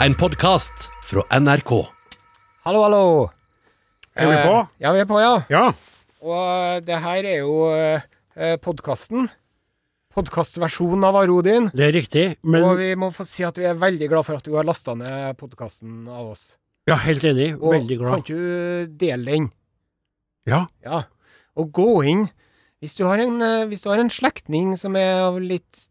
En podkast fra NRK. Hallo, hallo. Er vi på? Eh, ja, vi er på, ja. Ja. Og det her er jo eh, podkasten. Podkastversjonen av Arodin. Det er riktig, men Og vi må få si at vi er veldig glad for at du har lasta ned podkasten av oss. Ja, helt enig. Og Veldig glad. kan ikke du dele den? Ja. Ja. Og gå inn Hvis du har en, eh, hvis du har en slektning som er av litt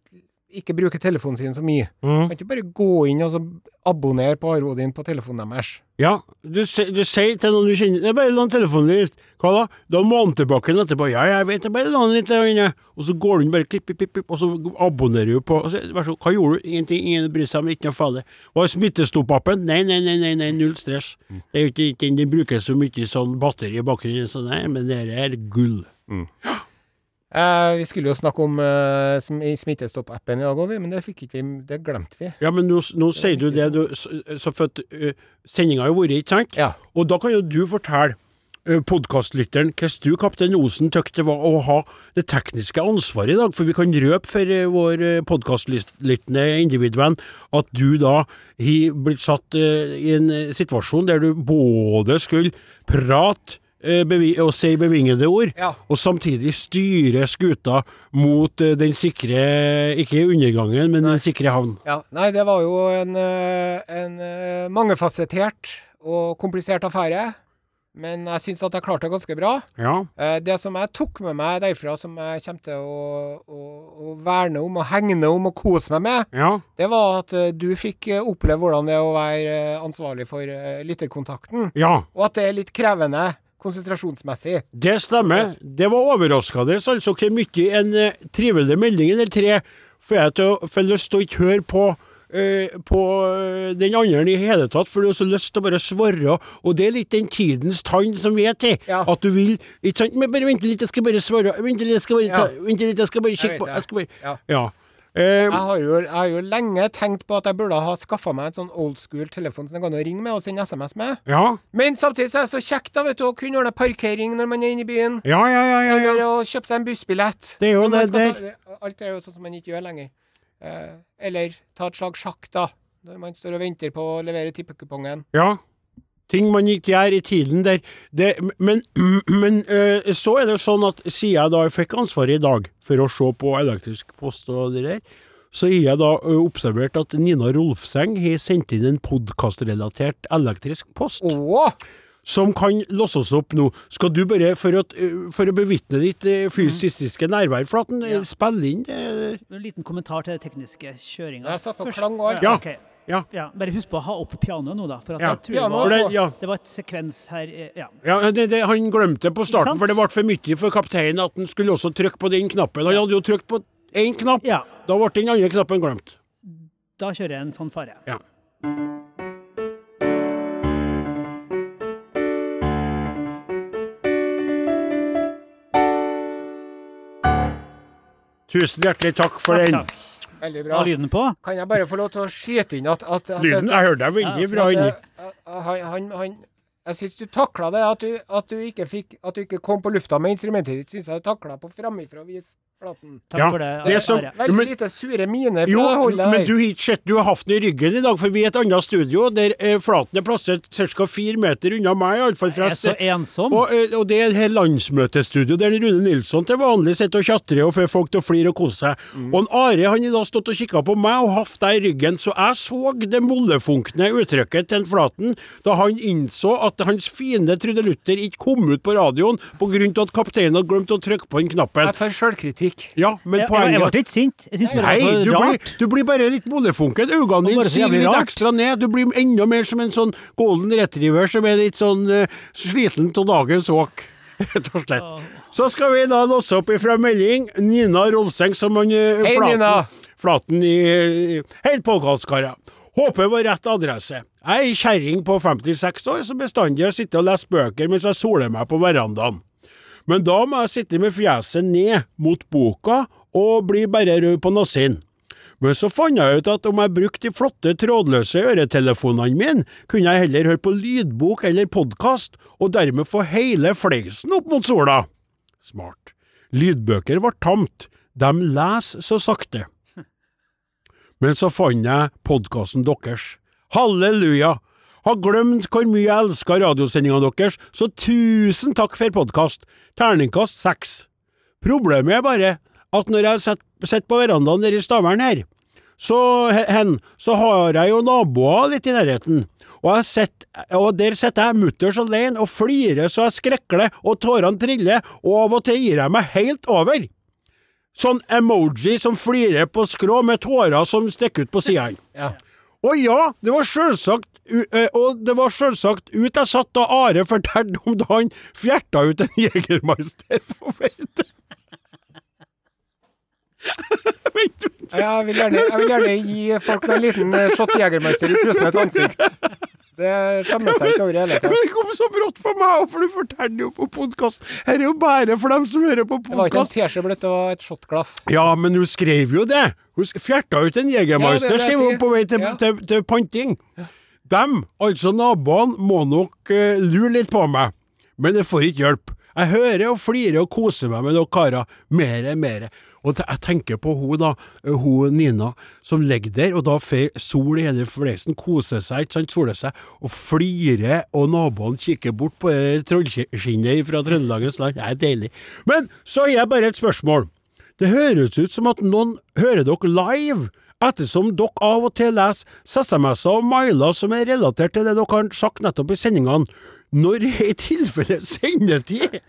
ikke bruker telefonen sin så mye, Mm. kan ikke bare gå inn og så abonnere på Arodin på telefonen deres. Ja, du, du sier til noen du kjenner Det er bare la telefonen litt. Hva da? Da må han tilbake igjen etterpå. Ja, jeg vet det, bare la den litt der inne. Og så går du inn bare klipp, klipp, klipp, og så abonnerer du på så, så, Hva gjorde du? Ingenting, ingen bryr seg om, ikke noe farlig. Hva er smittestopp-appen? Nei, nei, nei, nei, nei, null stress. Det er jo ikke den de bruker så mye sånn batteri i bakgrunnen, så nei, men det er gull. Eh, vi skulle jo snakke om eh, Smittestopp-appen i dag òg, men det fikk ikke vi, det glemte vi. Ja, men nå, nå sier du det, du, så, så for at uh, sendinga har jo vært, ikke sant? Ja. Og da kan jo du fortelle podkastlytteren hvordan du, kaptein Osen, tykte det var å ha det tekniske ansvaret i dag. For vi kan røpe for vår podkastlyttende individvenn at du da har blitt satt i en situasjon der du både skulle prate bevi og si bevingede ord, Ja. og samtidig styre skuta mot uh, den sikre, ikke undergangen, men den sikre havn. Ja, Nei, det var jo en, eh, en eh, mangefasettert og komplisert affære. Men jeg syns at jeg klarte det ganske bra. Ja. Eh, Det som jeg tok med meg derfra, som jeg kommer til å, å, å verne om og hegne om og kose meg med, Ja. det var at eh, du fikk eh, oppleve hvordan det er å være eh, ansvarlig for eh, lytterkontakten. ja. Og at det er litt krevende konsentrasjonsmessig. Det stemmer. Det var overraskende, altså, hvor mye en eh, trivelig melding eller tre får jeg til å få lyst til å ikke høre på eh, på eh, den andre i hele tatt, for du har så lyst til å bare svare, og det er litt den tidens tann som vi er til. Ja. At du vil Ikke sant? Men bare vent litt, jeg skal bare svare. Vent litt, jeg skal bare, ta, Ja. vent litt, jeg skal bare kikke på det. Jeg skal bare Ja. Ja. Eh, Jeg har, jo, jeg har jo lenge tenkt på at jeg burde ha skaffa meg en sånn old school telefon som jeg kan ringe med og sende SMS med. ja. Men samtidig så er det så kjekt da, vet du, å kunne ordne parkering når man er inne i byen. Ja, ja, ja, ja, Eller å kjøpe seg en bussbillett. Det er jo det, det ta- Alt er jo sånn som man ikke gjør lenger. Eh, eller ta et slag sjakk, da. Når man står og venter på å levere tippekupongen. Ja. Ting man ikke gjør i tiden der. Det, men men øh, så er det sånn at siden jeg da fikk ansvaret i dag for å se på elektrisk post og det der, så har jeg da observert at Nina Rolfseng har sendt inn en podkastrelatert elektrisk post. Åh! Som kan låses opp nå. Skal du bare, for, at, for å bevitne ditt fysiske nærvær, Flaten, Ja. spille inn det? En liten kommentar til det tekniske kjøringa. Jeg satt på klang og alt. Ja. ok. Ja. ja. Bare husk på å ha opp pianoet nå, da. For at Ja. jeg tror Piano. det, var, det, ja. det var et sekvens her eh, Ja. Ja, det, det, Han glemte på starten, for det ble for mye for kapteinen at han skulle også trykke på den knappen. Han hadde jo trykt på én knapp, ja. da ble den andre knappen glemt. Da kjører jeg en fanfare. Ja. Tusen hjertelig takk for den. Takk. Veldig bra. Var lyden på. Kan jeg bare få lov til å skyte inn at, at, at Lyden, jeg hørte deg veldig Ja, bra inni. han, han, han, jeg syns du takla det, at du, at du ikke fikk At du ikke kom på lufta med instrumentet ditt, syns jeg du takla på framifrå vis. Flaten. Takk Ja, for det. det som-. Veldig men- lite sure mine fra Jo, holdet men du Du har hatt den i ryggen i dag, for vi er et annet studio der eh, Flaten er plassert ca. fire meter unna meg, iallfall. Jeg er så ensom. Og, eh, og det er her landsmøtestudio der Rune Nilsson til vanlig sitter og tjatrer og får folk til å flire og kose seg. Mm. Og en Are han har stått og kikka på meg og hatt deg i ryggen, så jeg så det mollefunkne uttrykket til Flaten da han innså at hans fiende trudelutter ikke kom ut på radioen av at kapteinen hadde glemt å trykke på den knappen. Jeg tar sjølkritikk. Ja, men jeg, jeg, jeg ble ikke sint. Jeg syns det Nei, var du blir, du blir bare litt mollefunken. Øynene dine bare siger litt rart. ekstra ned. Du blir enda mer som en sånn golden retriever som er litt sånn uh, sliten av dagens åk. Rett og slett. Så skal vi da låse opp ifra melding. Nina Rolfseng som han uh, Hei, flaten, Nina. flaten i uh, Hei, påkallskarer. Håper var rett adresse. Jeg er ei kjerring på 56 år som bestandig har sittet og lest bøker mens jeg soler meg på verandaen. Men da må jeg sitte med fjeset ned mot boka og bli bare rød på nassen. Men så fant jeg ut at om jeg brukte de flotte trådløse øretelefonene mine, kunne jeg heller høre på lydbok eller podkast, og dermed få hele fleisen opp mot sola. Smart. Lydbøker var tamt, de leser så sakte. Men så fant jeg podkasten deres. Halleluja. Har glemt hvor mye jeg elsker radiosendingene deres, så tusen takk for podkast. Terningkast seks. Problemet er bare at når jeg sitter på verandaen der i Stavern her, så, hen, så har jeg jo naboer litt i nærheten. Og, sitter, og der sitter jeg mutters alene og flirer så jeg skrekler, og tårene triller, og av og til gir jeg meg helt over. Sånn emoji som flirer på skrå med tårer som stikker ut på sidene. Ja. Og ja, det var sjølsagt Og det var sjølsagt ut jeg satt da Are fortalte om da han fjerta ut en Jegermeister på til vent. Jeg vil, gjerne, jeg vil gjerne gi folk en liten eh, shot Jegermeister i trusen et ansikt. Det skjemmer seg ikke over i hele tatt. Det kom så brått for meg, for du forteller jo på podkast. Her er jo bare for dem som hører på Det var ikke en podkast. teskje det var et shotglass. Ja, men hun skrev jo det. Hun fjerta ut en Ja, Jegermeister, er jeg skrev hun på vei til, Ja. til, til panting. Dem, altså naboene, må nok eh, lure litt på meg, men det får ikke hjelp. Jeg hører og flirer og koser meg med dere karer, mere, mere. Og jeg tenker på hun da, eh, hun Nina, som ligger der, og da får sol i hele fleisen, koser seg, ikke sant, soler seg, og flirer, og naboene kikker bort på det trollskinnet fra Trøndelagens land. Det er deilig. Men så har jeg bare et spørsmål. Det høres ut som at noen hører dere live, ettersom dere av og til leser SMS-er og mailer som er relatert til det dere har sagt nettopp i sendingene. Når er i tilfelle sendetid?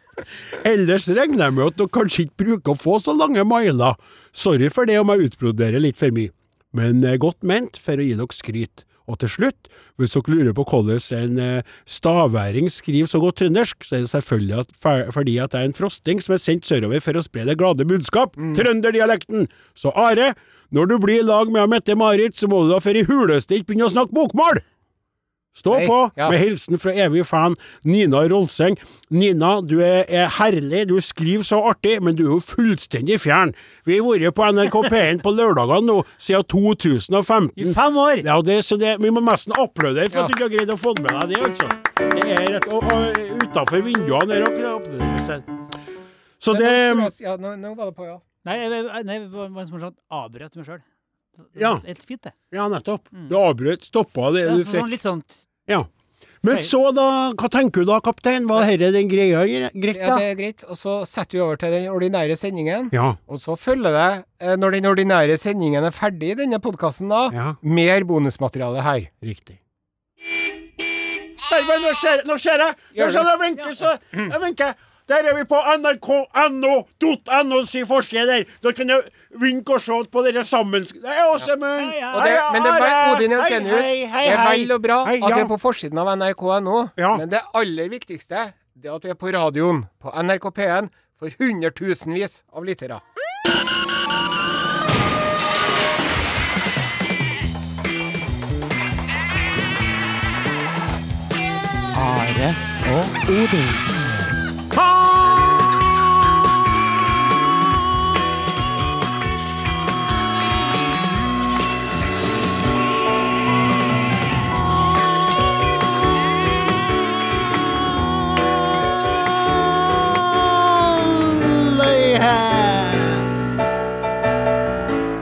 Ellers regner jeg med at dere kanskje ikke bruker å få så lange mailer. Sorry for det om jeg utbroderer litt for mye, men eh, godt ment for å gi dere skryt. Og til slutt, hvis dere lurer på hvordan en eh, staværing skriver så godt trøndersk, så er det selvfølgelig at, fordi at det er en frosting som er sendt sørover for å spre det glade budskap, trønderdialekten. Så Are, når du blir i lag med Mette-Marit, så må du da for i huleste ikke begynne å snakke bokmål! Stå Nei, på, ja. med hilsen fra evig fan Nina Rolseng. Nina, du er, er herlig, du skriver så artig, men du er jo fullstendig fjern. Vi har vært på NRK P1 på lørdagene nå siden 2015. I fem år! Ja, det, så det, Vi må nesten applaudere for at du ikke har greid å få med deg det, altså. Det er rett, og, og Utafor vinduene applauderer seg. Så det Ja, nå, nå var det på, ja. Nei, jeg, jeg, det var som sånn avbrøt meg sjøl. Ja. Helt fint, det. Ja, nettopp. Du avbrøt, stoppa det Ja, du fikk. sånn, litt sånn Ja. Men så, da, hva tenker du da, kaptein? Var dette den greia greit, da? ja. Det er greit. Og så setter vi over til den ordinære sendingen. Ja. Og så følger det, eh, når den ordinære sendingen er ferdig i denne podkasten, da, Ja. mer bonusmateriale her. Riktig. Nei, nå ser, nå ser jeg! Nå Gjør ser jeg vinker, så jeg vinker. Der er vi på nrk.no.no si forside der. Da kan du vinke og se på dere sammen. Det er Åsemund! Ja, ja. Og det, men det var Odin Jensenius, det er vel og bra Hei, at vi er på forsiden av nrk.no, Ja. men det aller viktigste det er at vi er på radioen, på NRK P1, for hundretusenvis av lyttere. Are og Odin.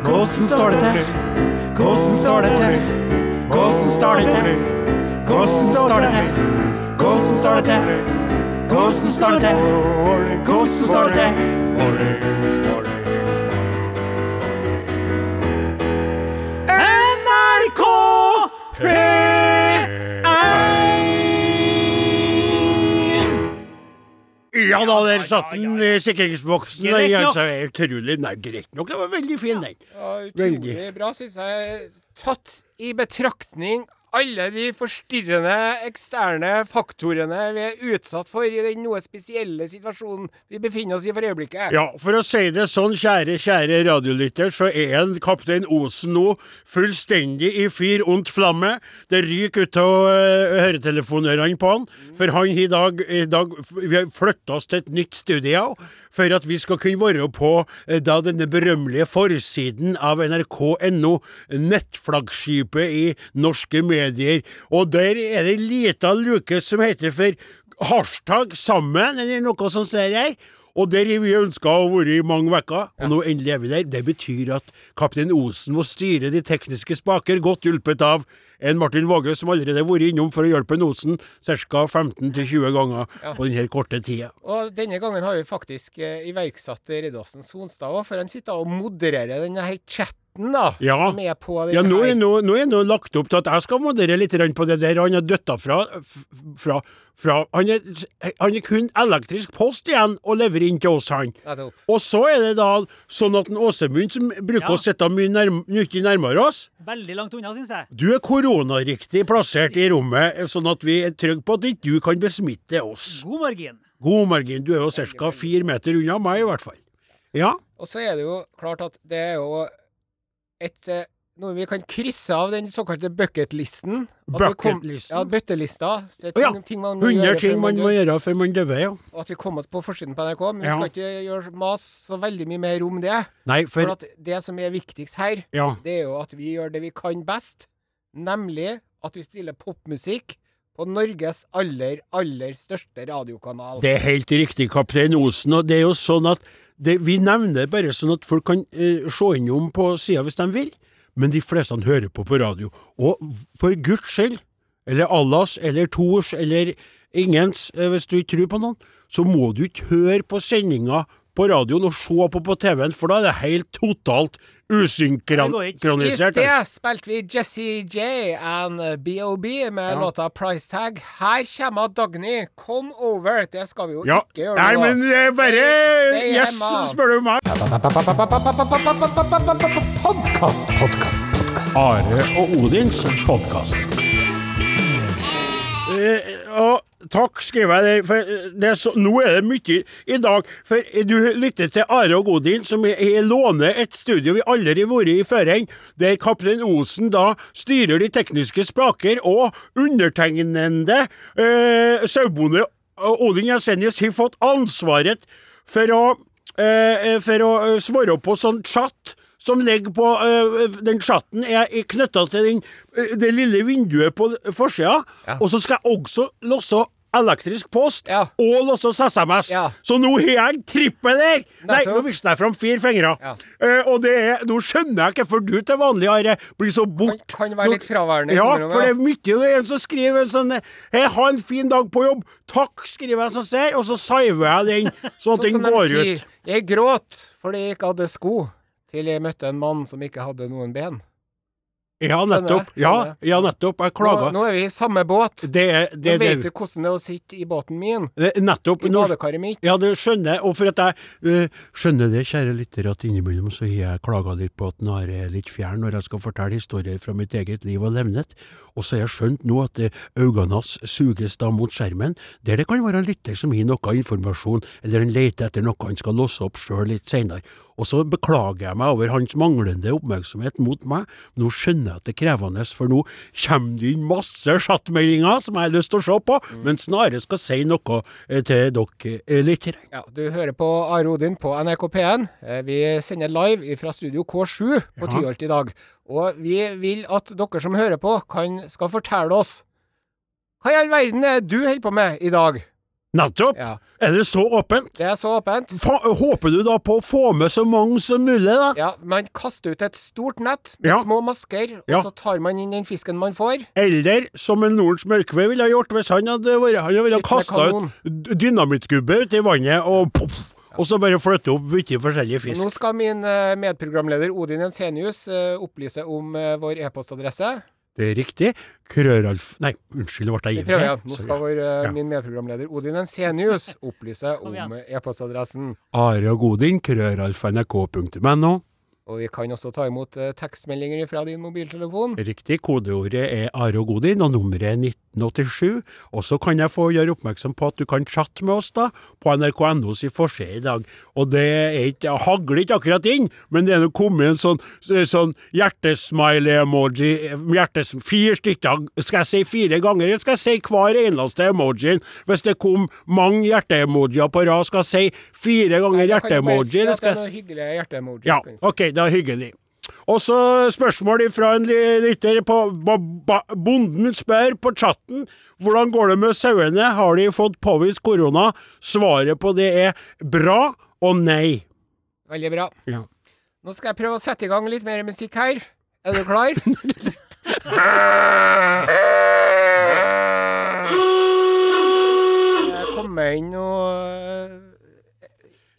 Hvordan står det til? Hvordan står det til? Hvordan står det til? Hvordan står det til? Hvordan står det til? Hvordan står det til? Hvordan står det til? NRK Ja da, der satt den i sikringsboksen. Det Den, utrolig Nei, greit nok. Den var veldig fin, den. Ja, utrolig Veldig. bra, syns jeg. Tatt i betraktning alle de forstyrrende eksterne faktorene vi er utsatt for i den noe spesielle situasjonen vi befinner oss i for øyeblikket. Ja, for å si det sånn, kjære, kjære radiolytter, så er en kaptein Osen nå fullstendig i fyr ondt flamme. Det ryker ut av uh, høretelefonørene på han, for han i dag, i dag Vi har flytta oss til et nytt studio for at vi skal kunne være på eh, da denne berømmelige forsiden av nrk.no, nettflaggskipet i norske medier. Og der er det lita luke som heter for hashtag sammen, eller noe sånt ser her. Og der har vi ønska å være i mange uker, og nå endelig er vi der. Det betyr at kaptein Osen må styre de tekniske spaker, godt hjulpet av en Martin Våge, som allerede har vært innom for å hjelpe Osen ca. 15-20 ganger Ja. på denne korte tida. Og denne gangen har vi faktisk eh, iverksatt Riddarsen Sonstad òg, for han sitter og modererer denne her chatten, da. Ja. Som er på Ja, nå er nå, nå er nå lagt opp til at jeg skal moderere litt på det der. Han har døtta fra, fra, fra han, er, han er kun elektrisk post igjen Og lever inn til oss, han. Og så er det da sånn at en Åsemund, som bruker Ja. å sitte mye, nærm mye nærmere oss Veldig langt unna, syns jeg. Du er koronariktig plassert i rommet, sånn at vi er trygge på at ikke du kan besmitte oss. God margin. God margin. Du er jo ca. fire meter unna meg, i hvert fall. Ja. Og så er det jo klart at det er jo et eh, noe vi kan krysse av den såkalte bucketlisten. Bucketlisten? Ja, bøttelista. Det er Å ja. ting, ting man 100 gjøre ting man må gjøre før man dør, ja. Og at vi kom oss på forsiden på NRK. Men Ja. vi skal ikke gjøre mas så veldig mye mer om det. Nei, For for det som er viktigst her, Ja. det er jo at vi gjør det vi kan best. Nemlig at vi spiller popmusikk på Norges aller, aller største radiokanal. Det er helt riktig, kaptein Osen. Og det er jo sånn at det, Vi nevner bare sånn at folk kan eh, se innom på sida hvis de vil. Men de fleste hører på på radio. Og for guds skyld, eller Allas, eller Tors, eller ingens, eh, hvis du ikke tror på noen, så må du ikke høre på sendinga på radioen og se på på TV-en, for da er det helt totalt Det går ikke. I sted spilte vi Jesse J and BOB med låta Price Tag. Her kommer Dagny. Come over. Det skal vi jo Ja, ikke gjøre nei, men det er bare Yes, spør du meg. Podkast, podkast. Are og Odins podkast. Og takk, skriver jeg der. For eh, er så, nå er det mye i dag. For du lytter til Are og Odin, som er- er låner et studio vi aldri har vært i før der kaptein Osen da styrer de tekniske spraker, og undertegnende eh, sauebonde Odin Jensenius har fått ansvaret for å, eh, for å eh, svare på sånn chat som ligger på øh, Den chatten er knytta til den, øh, det lille vinduet på forsida. Ja. Og så skal jeg også låse elektrisk post Ja. og låse SMS. Ja. Så nå har jeg trippel der! Nei, nå viste jeg fram fire fingre. Ja. Uh, og det er, nå skjønner jeg hvorfor du til vanlig Are blir så bort. Kan- kan være litt fraværende Ja, for det er mye det er en som skriver sånn Hei, ha en fin dag på jobb. Takk, skriver jeg som ser, og så siver jeg den, sånn at den går sier, ut. Jeg gråt fordi jeg ikke hadde sko, til jeg møtte en mann som ikke hadde noen ben. Ja, nettopp. Ja, ja, nettopp. Jeg Nå, nå er vi i samme båt. Det det, Nå vet det. du hvordan det er å sitte i båten min, Nettopp. i badekaret mitt. ja, det skjønner jeg. Og for at jeg uh, skjønner det, kjære lytter, at innimellom så har jeg klaga litt på at Nare er litt fjern når jeg skal fortelle historier fra mitt eget liv og levnet. Og så har jeg skjønt nå at eh, øynene hans suges da mot skjermen, der det kan være en lytter som gir noe informasjon, eller en leter etter noe han skal låse opp sjøl litt seinere. Og så beklager jeg meg over hans manglende oppmerksomhet mot meg. Nå skjønner jeg at det er krevende, for nå kommer det inn masse chattmeldinger som jeg har lyst til å se på, men snarere skal si noe eh, til dere eh, lyttere. Ja, du hører på Are Odin på NRK P1. Eh, Vi sender live fra studio K7 på Ja. Tyholt i dag. Og vi vil at dere som hører på, kan, skal fortelle oss hva i all verden er du holder på med i dag? Nettopp! Ja, Er det så åpent? Det er så åpent. Fa håper du da på å få med så mange som mulig, da? Ja, Man kaster ut et stort nett med Ja. små masker, og så tar man inn den fisken man får. Eller som en Nordens Mørkve ville ha gjort hvis han hadde vært Han ville ha kasta ut dynamittgubbe uti i vannet og poff! Og så bare flytte opp mye forskjellig fisk. Nå skal min eh, medprogramleder Odin Jensenius eh, opplyse om eh, vår e-postadresse. Det er riktig. Krøralf... Nei, unnskyld, ble jeg prøver ivrig? Nå skal vår, eh, Ja. min medprogramleder Odin Ensenius opplyse om e-postadressen. Are og Godin, krøralf.nrk.no. Og vi kan også ta imot eh, tekstmeldinger fra din mobiltelefon. Riktig, kodeordet er Are og Godin, og nummeret er 1987. Og så kan jeg få gjøre oppmerksom på at du kan chatte med oss da, på nrk.no i forside i dag. Og det er ikke, hagler ikke akkurat inn, men det er nå kommet en sånn, sånn hjertesmiley-emoji, hjertes, fire stykker, skal jeg si fire ganger, eller skal jeg si hver eneste emojien? Hvis det kom mange hjerte-emojier på rad, skal jeg si fire ganger si hjerte-emoji, eller skal jeg hjerte-emoji. ja, ok, er hyggelig. Og så spørsmål fra en lytter på Bonden spør på chatten hvordan går det med sauene, har de fått påvist korona? Svaret på det er bra og nei. Veldig bra. Ja. Nå skal jeg prøve å sette i gang litt mer musikk her. Er du klar? jeg kommer inn eh,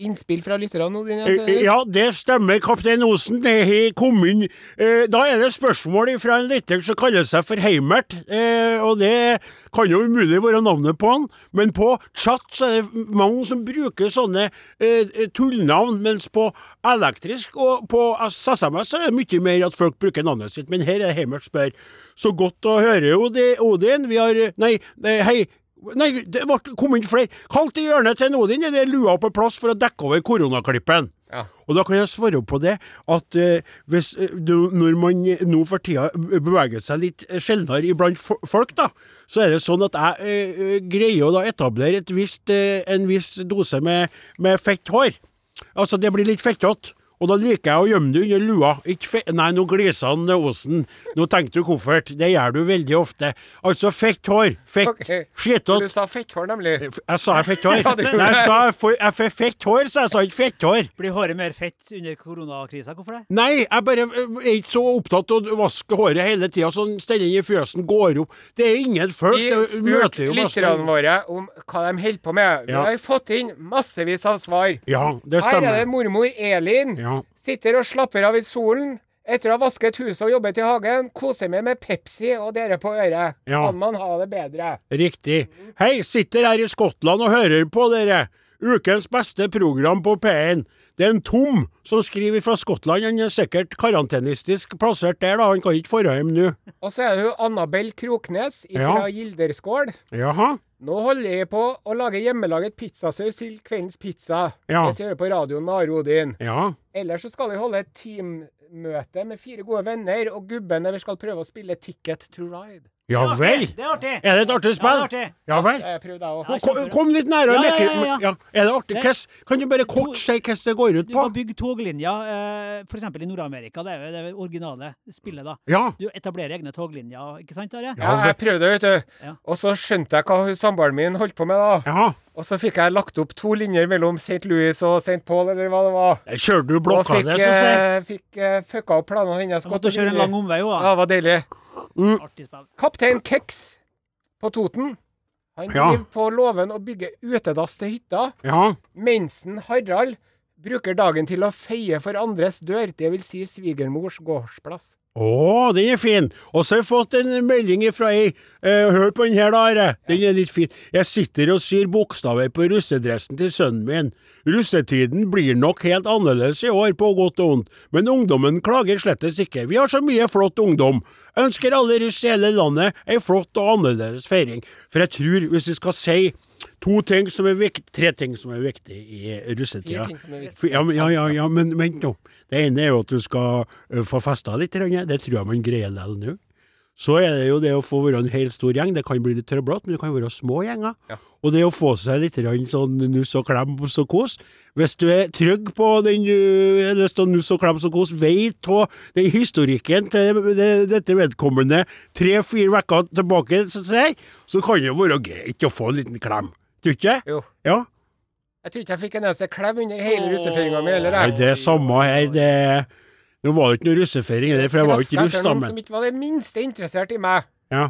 innspill fra lytterne nå, din Eh, Ja, det stemmer, kaptein Osen. Det har kommet inn eh, Da er det spørsmål fra en lytter som kaller seg for Heimert. Eh, og det kan jo umulig være navnet på han, men på chat så er det mange som bruker sånne eh, tullnavn, mens på elektrisk og på SMS så er det mye mer at folk bruker navnet sitt. Men her er Heimert spør. Så godt å høre, Odin. Vi har Nei, eh, hei. Nei, det ble, kom inn flere. Kaldt i hjørnet til en Odin er det lua på plass for å dekke over koronaklippen. Ja. Og da kan jeg svare på det at eh, hvis, eh, du, når man eh, nå for tida beveger seg litt eh, sjeldnere iblant folk, da, så er det sånn at jeg eh, greier å da etablere et visst, eh, en viss dose med, med fett hår. Altså, det blir litt fettete. Og da liker jeg å gjemme det under lua. Ikke fe Nei, nå gliser han Osen. Nå tenkte du koffert. Det gjør du veldig ofte. Altså fett hår. Fett. Ok. Du sa fett hår, nemlig. Jeg sa fett hår. Ja, Nei, jeg sa jeg får- jeg får fett hår, så jeg sa ikke fett hår. Blir håret mer fett under koronakrisa? Hvorfor det? Nei, jeg bare eh, er ikke så opptatt av å vaske håret hele tida, sånn stellen i fjøsen går opp. Det er ingen folk. Vi det spurte lytterne våre om hva de holder på med. Vi har fått inn massevis av svar. Ja, det stemmer. Her er det mormor Elin. Ja. Sitter og slapper av i solen. Etter å ha vasket huset og jobbet i hagen, koser meg med Pepsi og dere på øret. Ja. Kan man ha det bedre? Riktig. Hei, sitter her i Skottland og hører på dere. Ukens beste program på P1. Det er en Tom som skriver fra Skottland. Han er sikkert karantenistisk plassert der, da. Han kan ikke dra hjem nå. Og så er det jo Annabel Kroknes fra Ja. Gilderskål. Jaha. Nå holder jeg på å lage hjemmelaget pizzasaus til kveldens pizza. Ja. Mens jeg hører på radioen med Are Odin. Ja. Ellers så skal vi holde et teammøte med fire gode venner, og gubben der vi skal prøve å spille Ticket to Ride. Ja vel. Det er artig! Er det et artig Ja, spill? det er artig. Ja vel. Jeg prøvde jeg Ja, òg. Kom, kom litt nærmere. Ja, ja, ja, ja. ja. Er det artig? Det- Kan du bare kort si hva det går ut på? Du kan bygge toglinjer, eh, f.eks. i Nord-Amerika. Det er jo det originale spillet, da. Ja. Du etablerer egne toglinjer, ikke sant, Are? Ja, jeg prøvde, vet du. Og så skjønte jeg hva samboeren min holdt på med, da. ja. Og så fikk jeg lagt opp to linjer mellom St. Louis og St. Paul, eller hva det var. Jeg Kjørte du blokka ned, syns så sier eh, fikk uh, fucka opp planene hennes. Jeg måtte kjøre en lang omvei òg, Ja, det var deilig. Mm. Kaptein Keks på Toten. Han Ja. på låven og bygger utedass til hytta. Ja. Mensen Harald bruker dagen til å feie for andres dør, det vil si svigermors gårdsplass. Å, den er fin. Og så har jeg fått en melding fra ei. Eh, hør på den her, da, Are. Den er litt fin. Jeg sitter og syr bokstaver på russedressen til sønnen min. Russetiden blir nok helt annerledes i år, på godt og vondt, men ungdommen klager slettes ikke. Vi har så mye flott ungdom. Ønsker alle russ i hele landet ei flott og annerledes feiring. For jeg tror, hvis vi skal si to ting som er viktig, tre ting som er viktig i russetida Ja, men- ja, ja, ja, men vent nå. Det ene er jo at du skal få festa litt, det tror jeg man greier likevel nå. Så er det jo det å få være en helt stor gjeng, det kan bli litt trøblete, men det kan være små gjenger. Og det å få seg litt sånn nuss og klem og kos. Hvis du er trygg på den lyst til nuss og klem og kos, veit av den historikken til det, dette vedkommende tre-fire uker tilbake, så, kan det være greit å få en liten klem. Tror du ikke? Jo. Ja. Jeg tror ikke jeg fikk en eneste klem under hele russefeiringa mi heller. Nei, det er samme her, det Nå var det ikke noe russefeiring, det, for jeg var jo ikke russ, da, men som ikke var det minste interessert i meg. Ja.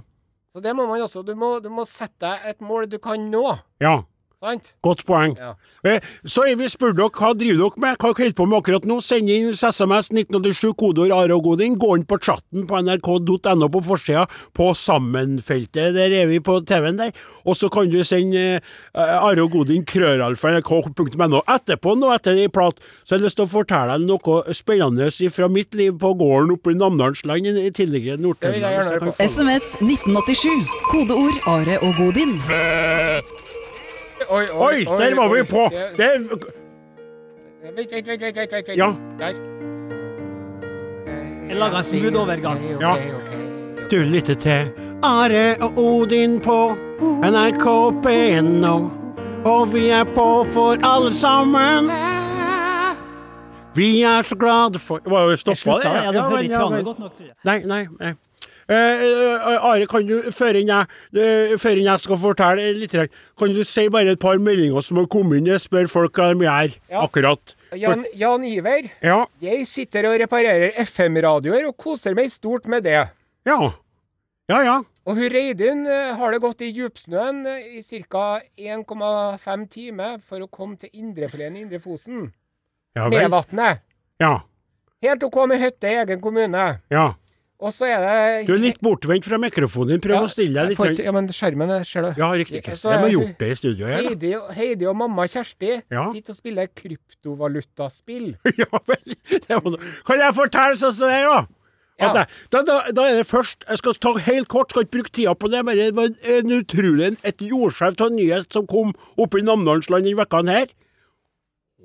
Så det må man også. Du må, du må sette deg et mål du kan nå. Ja. Sant? Godt poeng. Ja. Eh, Så vi spurt dere hva driver dere med, hva dere holder på med akkurat nå. Send inn SMS 1987, kodeord Are og Godin. Gå inn på chatten på nrk.no på forsida, på sammenfeltet. Der er vi på TV-en der. Og så kan du sende uh, Are og Godin krøralfa nrk.no. Etterpå, nå etter ei plat, så har jeg lyst til å fortelle deg noe spennende fra mitt liv på gården oppe i Namdalsland i tidligere Nord-Trøndelag. SMS 1987. Kodeord Are og Godin. Oi, Oi, der var vi på! Det- Det, Vent, vent, vent, vent, vent, vent. Ja. Der. Jeg laga en smooth overgang. Ja. Du lytter til Are og Odin på NRK P1, og vi er på for alle sammen. Vi er så glade for Var jo stoppa det? ja, du hører ikke godt nok, tror jeg. Nei, nei. nei. Eh, eh, Are, kan du, før jeg, eh, før jeg skal fortelle litt, kan du si bare et par meldinger som har kommet inn? Jeg spør folk hva de gjør Ja. akkurat. Jan, Jan Iver. Ja. Jeg sitter og reparerer FM-radioer og koser meg stort med det. Ja. Ja, ja. Og hun Reidun har det gått i djupsnøen i ca. 1,5 timer for å komme til Indrefileten i Indre Fosen. Ja Med vannet. Ja. Helt OK med hytte i egen kommune. ja. Og så er det Du er litt bortvendt fra mikrofonen din. Prøv å stille deg litt får. Ja, men skjermen er- ser du. Ja, riktig. Så De har gjort det i studio her. Heidi, Heidi og mamma Kjersti Ja. sitter og spiller kryptovalutaspill. Ja vel. Kan jeg fortelle sånn som det er, da? Ja. Jeg, da, da? Da er det først Jeg skal ta helt kort, skal ikke bruke tida på det, men det var en utrolig et jordskjelv av en nyhet som kom oppe i Namdalsland denne uka her.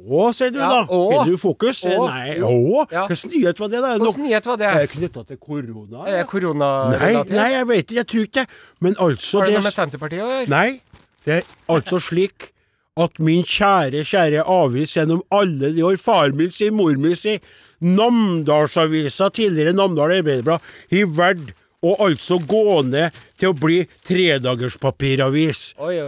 Å, sier du Ja, da. å. Er du fokus? Å. Nei, å. Ja. Hvilken nyhet var det, da? Hvilken nyhet var det? Er det knytta til korona? Er det Nei, nei, jeg vet ikke. Jeg tror ikke. Men altså Har det det noe med Senterpartiet å gjøre? Nei, det er altså slik at min kjære, kjære avis gjennom alle de år, far min sin, mor min sin, Namdalsavisa, tidligere Namdal Arbeiderblad, har valgt å altså gå ned til å bli tredagerspapiravis.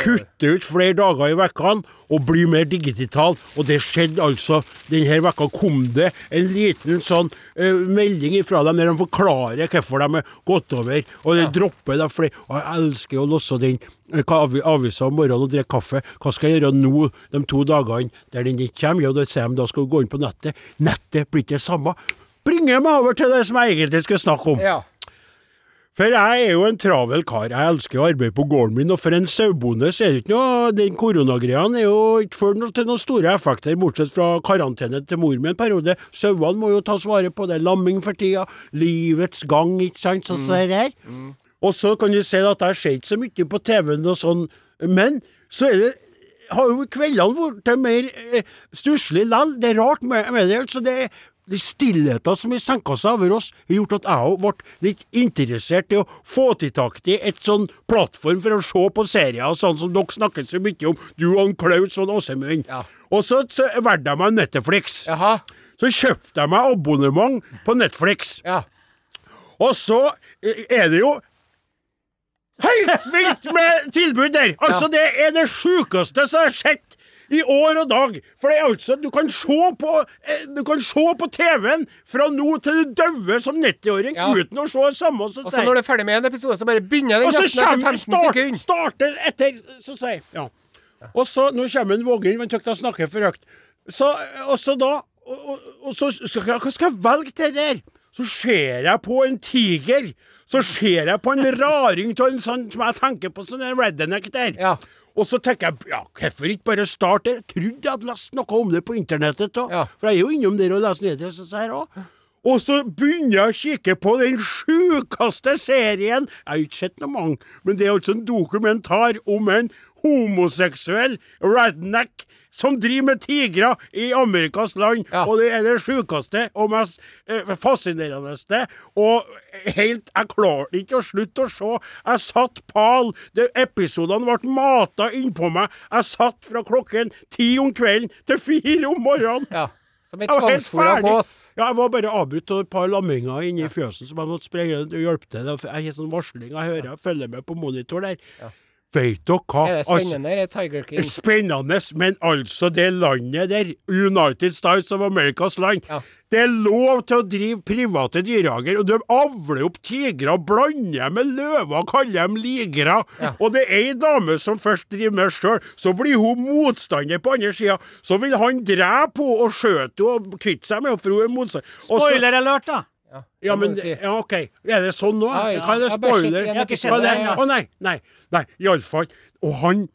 Kutte ut flere dager i vekkene og bli mer digital. Og det skjedde altså denne vekka kom det en liten sånn uh, melding ifra dem der de forklarer hvorfor de er gått over. Og det dropper de flere. Og jeg elsker å låse den eh, avisa om morgenen og drikke kaffe. Hva skal jeg gjøre nå de to dagene der den ikke kommer? Jo, da sier de da skal du gå inn på nettet. Nettet blir ikke det samme. Bringer meg over til det som jeg egentlig skulle snakke om. Ja. For jeg er jo en travel kar. Jeg elsker å arbeide på gården min, og for en sauebonde så er det ikke noe Den koronagreia er jo ikke ført til noen store effekter, bortsett fra karantene til mor mi en periode. Sauene må jo tas vare på, det er lamming for tida. Livets gang, ikke sant, sånn som det her. Og så kan du si at jeg ser ikke så mye på TV-en og sånn, men så er det har jo kveldene blitt mer eh, stusslige likevel. Det er rart med, med det. altså det de stillheten som har senka seg over oss, har gjort at jeg òg ble litt interessert i å få til tak i et sånn plattform for å se på serier, sånn som dere snakker så mye om, du og Klaus og Åsemund. Ja. Og så, så valgte jeg meg Netflix. Jaha. Så kjøpte jeg meg abonnement på Netflix. Ja. Og så eh, er det jo Helt vilt med tilbud der! Altså, det er det sjukeste som har skjedd i år og dag. For det er altså, du kan se på eh, Du kan se på TV-en fra nå til du dauer som 90-åring Ja. uten å se samme. Og så når du er ferdig med en episode, så bare begynner den nesten etter kommer 15 start, sekunder. starter etter Så sier ja. Og så Nå kommer en Vågen, men tykk jeg snakker for høyt. Så, og så da og, og, og så skal Hva skal jeg velge til det der? Så ser jeg på en tiger. Så ser jeg på en raring av en sånn som jeg tenker på, sånn en redneck der. Ja. Og så tenker jeg, ja, hvorfor ikke bare starte? Jeg trodde jeg hadde lest noe om det på internettet da. Ja. For jeg er jo innom der og leser sånn her òg. Og så begynner jeg å kikke på den sjukeste serien Jeg har ikke sett noe mange, men det er altså en dokumentar om en homoseksuell redneck som driver med tigre i Amerikas land. Ja. Og det er det sjukeste og mest eh, fascinerende. Og helt Jeg klarte ikke å slutte å se. Jeg satt pal. Det, episodene ble mata innpå meg. Jeg satt fra klokken ti om kvelden til fire om morgenen. Ja. Som et Jeg var helt ferdig. gås. Ja, jeg var bare avbrutt av et par lamminger inni fjøsen som jeg måtte sprenge og hjelpe til. Jeg har sånn varsling, jeg hører jeg følger med på monitor der. Vet dere hva? Er det Altså, spennende? Er Tiger King? Spennende, men altså det landet der, United States of Americas land, Ja. det er lov til å drive private dyrehager, og de avler opp tigre og blander med løver og kaller dem ligere. Og det er ei dame som først driver med sjøl, så blir hun motstander på andre sida. Så vil han drepe henne og skjøte henne og kvitte seg med henne, for hun er motstander. Spoiler alert, da! Ja, men si. Ja, OK. Er det sånn nå? Ja, ja. Hva er det Jeg har spoiler? Jeg har ikke sett det. Å nei, nei. nei Iallfall. Og han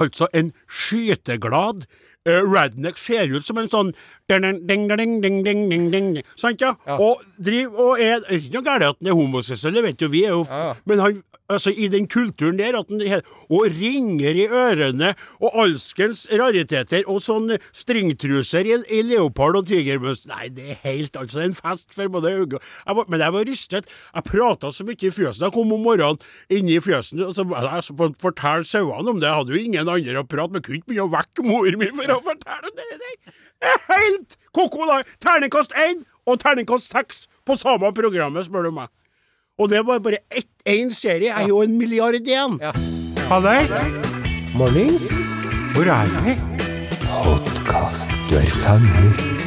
Altså, en skyteglad eh, redneck ser ut som en sånn ding, ding, ding, ding, ding, Sant, ja? Og driver og er det Ikke noe galt at han er homoseksuell, det vet jo vi, er jo. Men han Altså, i den kulturen der, at han Og ringer i ørene, og alskens rariteter, og sånn stringtruser i, i leopard- og tigermønster Nei, det er helt Altså, det er en fest for både øyne Men jeg var rystet. Jeg prata så mye i fjøsen. Jeg kom om morgenen inne i fjøsen, og så jeg så fortalte sauene om det. Jeg hadde jo ingen andre å prate med. Kunne ikke begynne å vekke mor mi for å fortelle dere det er helt ko-ko, da! Terningkast én og terningkast seks på samme programmet, spør du meg. Og det var bare ett, én serie. Jeg er jo en milliard igjen. Ja. Halløy! Mornings? Hvor er vi? Podkast. Du er fanget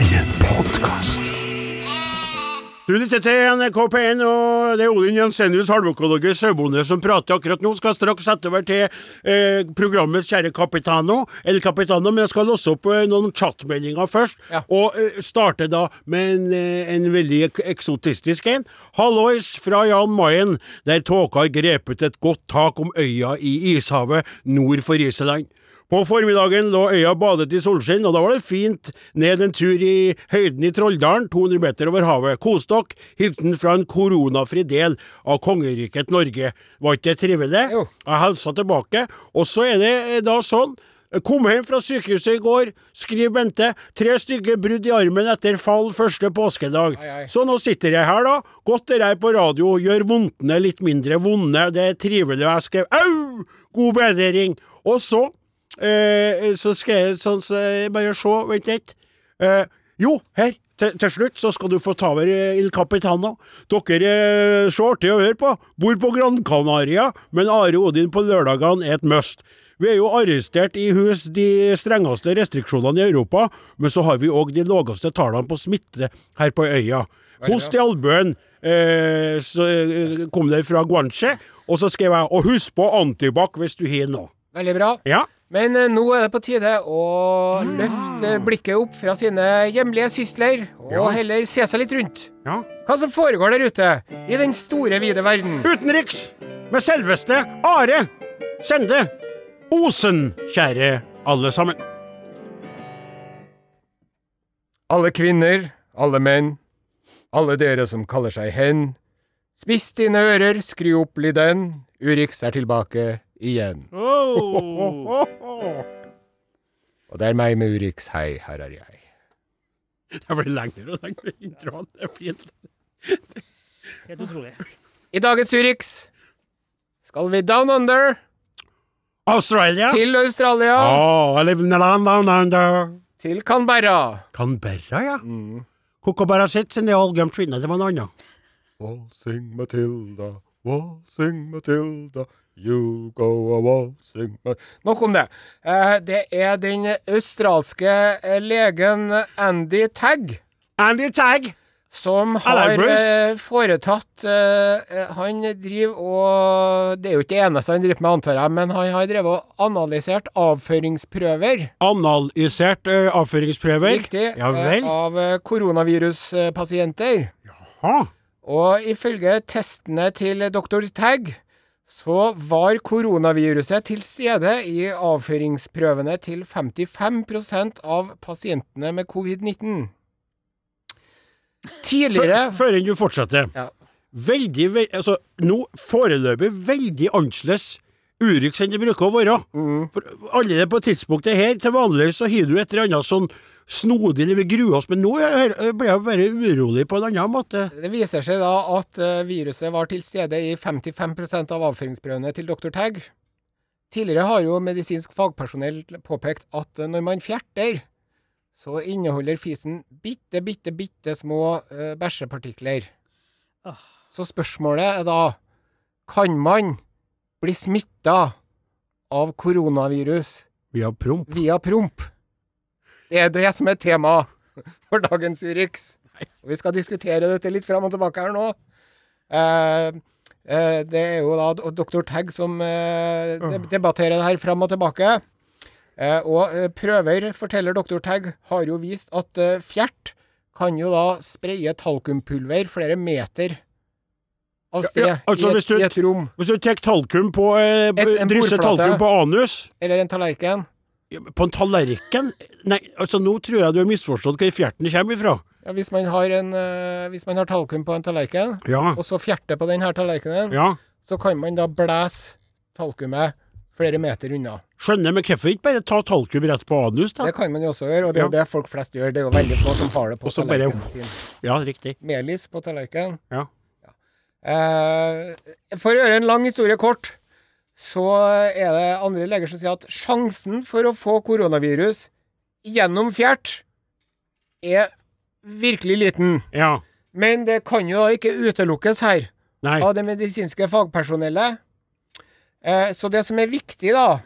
i en podkast. Du lytter til NRK P1, og det er Odin Jensenius, halvøkologisk sauebonde, som prater akkurat nå. Skal straks sette over til eh, programmets kjære Capitano, El Capitano, men jeg skal låse opp eh, noen chatmeldinger først. Ja. Og eh, starte da med en, eh, en veldig ek eksotistisk en. Hallois fra Jan Mayen, der tåka har grepet et godt tak om øya i ishavet nord for Iseland. På formiddagen lå øya badet i solskinn, og da var det fint ned en tur i høyden i Trolldalen, 200 meter over havet. Kos dere. Hilsen fra en koronafri del av kongeriket Norge. Var ikke det trivelig? Jo. Jeg hilsa tilbake. Og så er det eh, da sånn Kom hjem fra sykehuset i går, skriver Bente. Tre stygge brudd i armen etter fall første påskedag. Ai, ai. Så nå sitter jeg her, da. Godt er på radio, gjør vondtene litt mindre vonde. Det er trivelig. Jeg skrev au! God bedring. Og så eh, så skal jeg sånn så Bare se, vent litt. Eh, jo, her. Til, til slutt så skal du få ta over eh, Il Capitana. Dere er så artige å høre på. Bor på Gran Canaria, men Are Odin på lørdagene er et must. Vi er jo arrestert i hus de strengeste restriksjonene i Europa, men så har vi òg de laveste tallene på smitte her på øya. Host i albuen eh, så eh, kom det fra Guanche, og så skrev jeg 'og husk på antibac hvis du har noe'. Veldig bra. Ja. Men eh, nå er det på tide å løfte blikket opp fra sine hjemlige sysler, og Ja. heller se seg litt rundt. ja. Hva som foregår der ute, i den store, vide verden. Utenriks, med selveste Are Sende Osen, kjære alle sammen. Alle kvinner, alle menn, alle dere som kaller seg hen. Spiss dine ører, skru opp lyden. Urix er tilbake igjen. Oh. Og det er meg med Urix, hei, her er jeg. Det blir lengre og lengre introen. Det er fint. Helt utrolig. I dagens Urix skal vi down under, Australia. til Australia, Oh, I live in the land down under. til Canberra. Canberra, ja. Mm. sits in the old gum tree. Nei, det var noe annet. Waltzing Matilda, waltzing Matilda, you go a waltzing Nok om det. Eh, det er den australske eh, legen Andy Tagg Andy Tagg. som har eh, foretatt Han driver og Det er jo ikke det eneste han driver med, antar jeg, men han har drevet og analysert avføringsprøver. Analysert eh, avføringsprøver. Riktig. Ja vel. Av koronaviruspasienter. Jaha. Og ifølge testene til dr. Tagg så var koronaviruset til stede i avføringsprøvene til 55% av pasientene med covid-19. Tidligere Før, enn du fortsetter. Ja. Veldig, ve altså, nå foreløpig veldig annerledes Urix enn det bruker å være. Mm. For allerede på tidspunktet her, til vanlig, så har du et eller annet sånn snodig eller vil grue oss, men nå ble jeg bare urolig på en annen måte. Det viser seg da at eh, viruset var til stede i 55% av avføringsprøvene til dr. Tagg. Tidligere har jo medisinsk fagpersonell påpekt at eh, når man fjerter, så inneholder fisen bitte, bitte, bitte små eh, bæsjepartikler. Ah. Så spørsmålet er da kan man bli smitta av koronavirus via promp. via promp? Det er det som er tema for dagens Urix. Og vi skal diskutere dette litt fram og tilbake her nå. Eh, eh, det er jo da doktor. Tagg som eh, debatterer det her fram og tilbake. Eh, og prøver, forteller dr. Tagg, har jo vist at fjert kan jo da spreie talkumpulver flere meter av sted ja, altså i, et, du- i et rom. Hvis du tar talkum på eh, Drysser talkum på anus Eller en tallerken. På en tallerken? Nei, altså nå tror jeg du har misforstått hvor fjerten kommer ifra. Ja, hvis man har en uh, Hvis man har talkum på en tallerken, Ja. og så fjerter på denne tallerkenen, Ja. så kan man da blæse talkumet flere meter unna. Skjønner, men hvorfor ikke bare ta talkum rett på anus, da? Det kan man jo også gjøre, og det er jo det folk flest gjør. Det er jo veldig få som har det på Også tallerkenen bare sin. Ja, riktig. Melis på tallerkenen. Ja. Eh, for å gjøre en lang historie kort, så er det andre leger som sier at sjansen for å få koronavirus gjennom fjert er virkelig liten. Ja. Men det kan jo da ikke utelukkes her Nei. av det medisinske fagpersonellet. Eh, så det som er viktig da,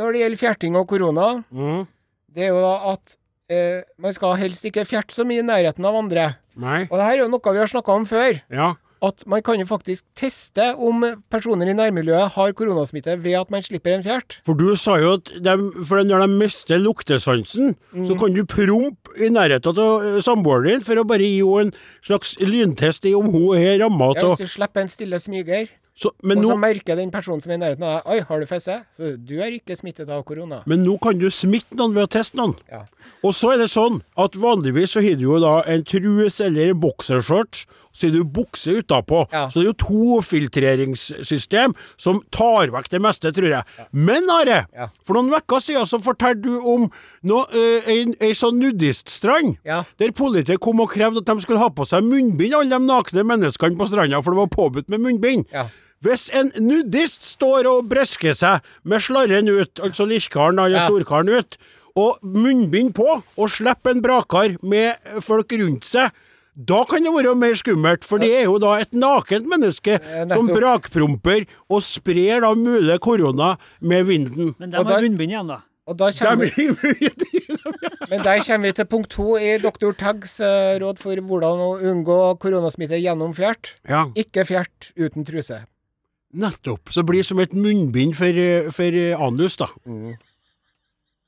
når det gjelder fjerting og korona, Mm. det er jo da at eh, man skal helst ikke fjerte så mye i nærheten av andre. Nei. Og det her er jo noe vi har snakka om før. Ja. At man kan jo faktisk teste om personer i nærmiljøet har koronasmitte ved at man slipper en fjert. For du sa jo at de, for når de mister luktesansen, Mm. så kan du prompe i nærheten av eh, samboeren din for å bare gi henne en slags lyntest i om hun er ramma Ja, hvis du slipper en stille smyger, så, men, og så nå, merker den personen som er i nærheten av deg Oi, har du fesse? Så du er ikke smittet av korona. men nå kan du smitte noen ved å teste noen. Ja. Og så er det sånn at vanligvis så har du jo da en truse eller boksershorts, så er det jo bukse utapå. Ja. Så det er jo to filtreringssystem som tar vekk det meste, tror jeg. Men Are, Ja. for noen uker siden så fortalte du om no, eh, en, ei sånn nudiststrand. Ja. Der politiet kom og krevde at de skulle ha på seg munnbind, alle de nakne menneskene på stranda, for det var påbudt med munnbind. Ja. Hvis en nudist står og bresker seg med slarren ut, altså lillekaren eller Ja. storkaren ut, og munnbind på, og slipper en brakar med folk rundt seg, da kan det være mer skummelt, for det er jo da et nakent menneske som brakpromper og sprer da mulig korona med vinden. Men de Og har da- munnbind igjen, da. Og da kommer vi, men der kommer vi til punkt to i doktor Taggs eh, råd for hvordan å unngå koronasmitte gjennom fjert. ja, Ikke fjert uten truse. nettopp. Så det blir som et munnbind for, eh, for eh, anus, da.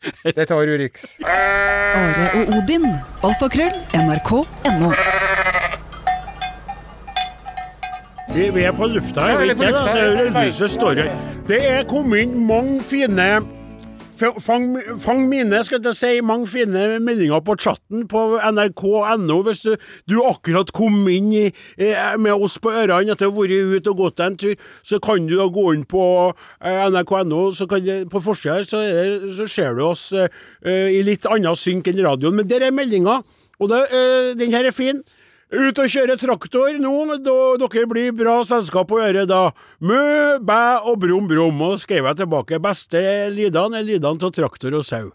Det tar Urix. Are og Odin. Alfakrøll. NRK.no. Vi, vi er på lufta, Ja, jeg vet på det. Det er lyset står her. Det er kommet inn mange fine Fang, fang mine, skal jeg si, mange fine meldinger på chatten på nrk.no. Hvis du, du akkurat kom inn i, med oss på ørene etter å ha vært ute og gått en tur, så kan du da gå inn på eh, nrk.no. Så kan på forsida så, så ser du oss eh, i litt annen synk enn radioen. Men der er meldinga, og det, uh, den her er fin. Ut og kjøre traktor nå, da, dere blir bra selskap å gjøre da. Mø, bæ og brum brum. Og skrev jeg tilbake. Beste lydene er lydene av traktor og sau.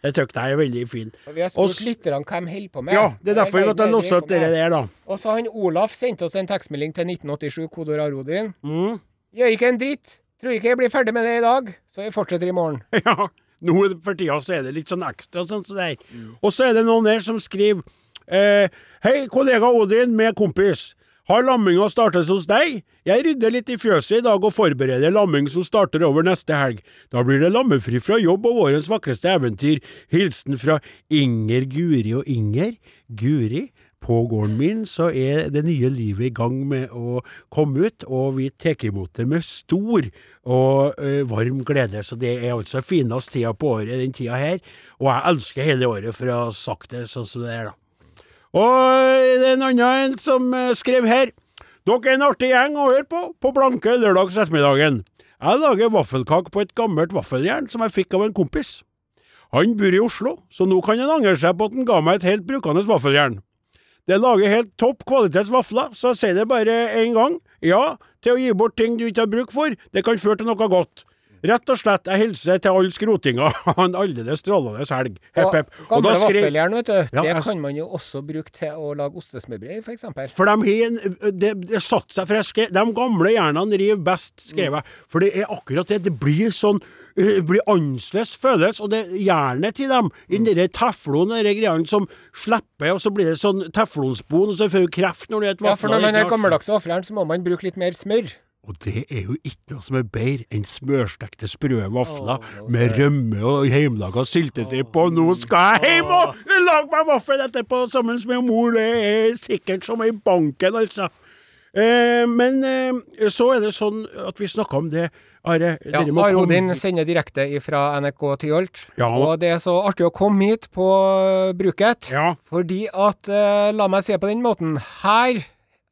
Det syns jeg er veldig fin. Og vi har spurt lytterne hva de holder på med. Ja, det er derfor jeg har jeg låser opp det der, da. Og så han Olaf sendte oss en tekstmelding til 1987, kodord Arodin. Mm. Gjør ikke en dritt. Tror ikke jeg blir ferdig med det i dag, så jeg fortsetter i morgen. Ja, nå for tida så er det litt sånn ekstra sånn som det er. Og så er det noen der som skriver eh, Hei, kollega Odin med kompis. Har lamminga startet hos deg? Jeg rydder litt i fjøset i dag og forbereder lamming som starter over neste helg. Da blir det lammefri fra jobb og vårens vakreste eventyr. Hilsen fra Inger, Guri og Inger. Guri, på gården min så er det nye livet i gang med å komme ut, og vi tar imot det med stor og ø, varm glede. Så det er altså finest tida på året, den tida her. Og jeg elsker hele året for å ha sagt det sånn som det er, da. Og det er en annen som eh, skrev her. Dere er en artig gjeng å høre på på blanke lørdags ettermiddagen. Jeg lager vaffelkake på et gammelt vaffeljern som jeg fikk av en kompis. Han bor i Oslo, så nå kan han angre seg på at han ga meg et helt brukende vaffeljern. Det lager helt topp kvalitets vafler, så jeg sier det bare én gang. Ja, til å gi bort ting du ikke har bruk for, det kan føre til noe godt. Rett og slett, jeg hilser til alle skrotinga. Ha en aldeles strålende helg. Hepp, hepp. Og gamle skrev- vaffeljern, vet du, Ja, det jeg- kan man jo også bruke til å lage ostesmørbrød, for eksempel. For de har en Det, det satte seg, friske. De gamle jernene river best, skrev jeg. For det er akkurat det. Det blir sånn eh, Det blir annerledes følelse, og det jernet til dem, i den derre teflon, de greiene som slipper, og så blir det sånn teflonspon, og så får du kreft når du spiser vaffel. Ja, for når man har gammeldags vaffeljern, så må man bruke litt mer smør. Og det er jo ikke noe som er bedre enn smørstekte sprø vafler med rømme og hjemmelaga syltetøy på. Nå skal jeg hjem og lage meg vaffel etterpå sammen med mor. Det er sikkert som i banken, altså. Eh, men eh, så er det sånn at vi snakka om det, Are. Ja, Are Odin sender direkte fra NRK Tyholt. Ja. Og det er så artig å komme hit på uh, bruket. Ja. Fordi at eh, La meg se på den måten. Her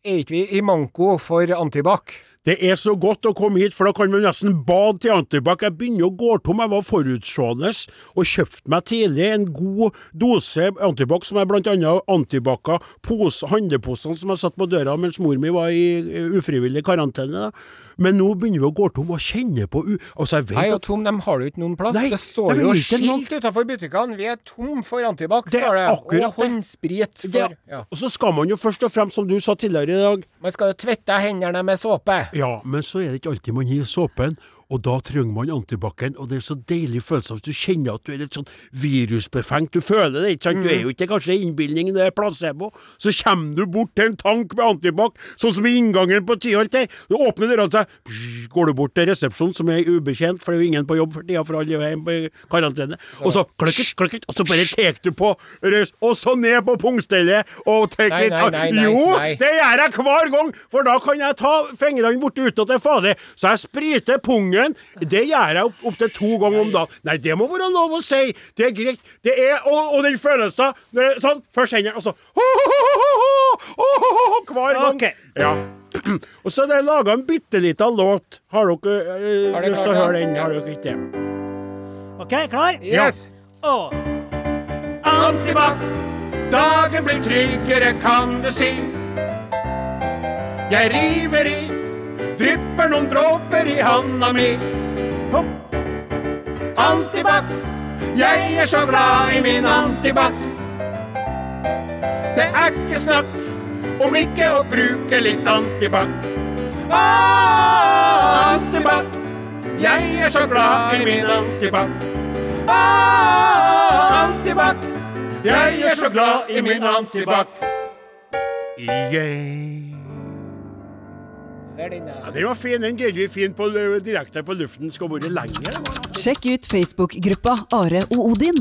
er ikke vi i manko for antibac. Det er så godt å komme hit, for da kan man nesten bade til antibac. Jeg begynner å gå tom. Jeg var forutseende og kjøpte meg tidlig en god dose antibac, som er blant annet antibaca pose, handleposene som jeg satt på døra mens mor mi var i ufrivillig karantene. da. Men nå begynner vi å gå tom og kjenne på u... Altså, jeg Nei, og Tom, de har jo ikke noen plass. Nei, det står de jo skilt utenfor butikkene. Vi er tom for antibac, står det. Og det. håndsprit det, for ja. Og så skal man jo først og fremst, som du sa tidligere i dag Man skal jo tvette hendene med såpe. Ja, men så er det ikke alltid man gir såpen. Og da trenger man antibac-en, og det er så deilig følelse av at du kjenner at du er litt sånn virusbefengt. Du føler det, ikke sant? Du er jo ikke kanskje innbilning, det er placebo. Så kommer du bort til en tank med antibac, sånn som i inngangen på Tyholt her. Du åpner dørene seg, psh, går du bort til resepsjonen, som er ubekjent, for det er jo ingen på jobb for tida, for alle er hjemme på karantene. Og så kløkket, kløkket, og så bare tek du på røys, og så ned på pungstellet, og tek litt Jo, det gjør jeg hver gang, for da kan jeg ta fingrene borti utad til fader, så jeg spriter pungen. Det gjør jeg opp, opp to ganger om dagen. Nei, det må være lov å si. Det er greit. Det er, og, og den følelsen når det, Sånn, først hendene, og så Hver gang. Okay. Ja. Og så er det laga en bitte lita låt. Har dere øh, Har lyst til å høre den? Har dere ikke det? OK, klar? Yes! Og Antibac, dagen blir tryggere, kan du si. Jeg river i, drypper noen dråper i handa mi. Antibac, jeg er så glad i min antibac. Det er ikke snakk om ikke å bruke litt antibac. Ah, antibac, jeg er så glad i min antibac. Ah, antibac, jeg er så glad i min antibac. Yeah. Det er den Ja, den var fin. Den greide vi fint på, direkte på luften. Skal være det det. Sjekk ut Facebook-gruppa Are og Odin.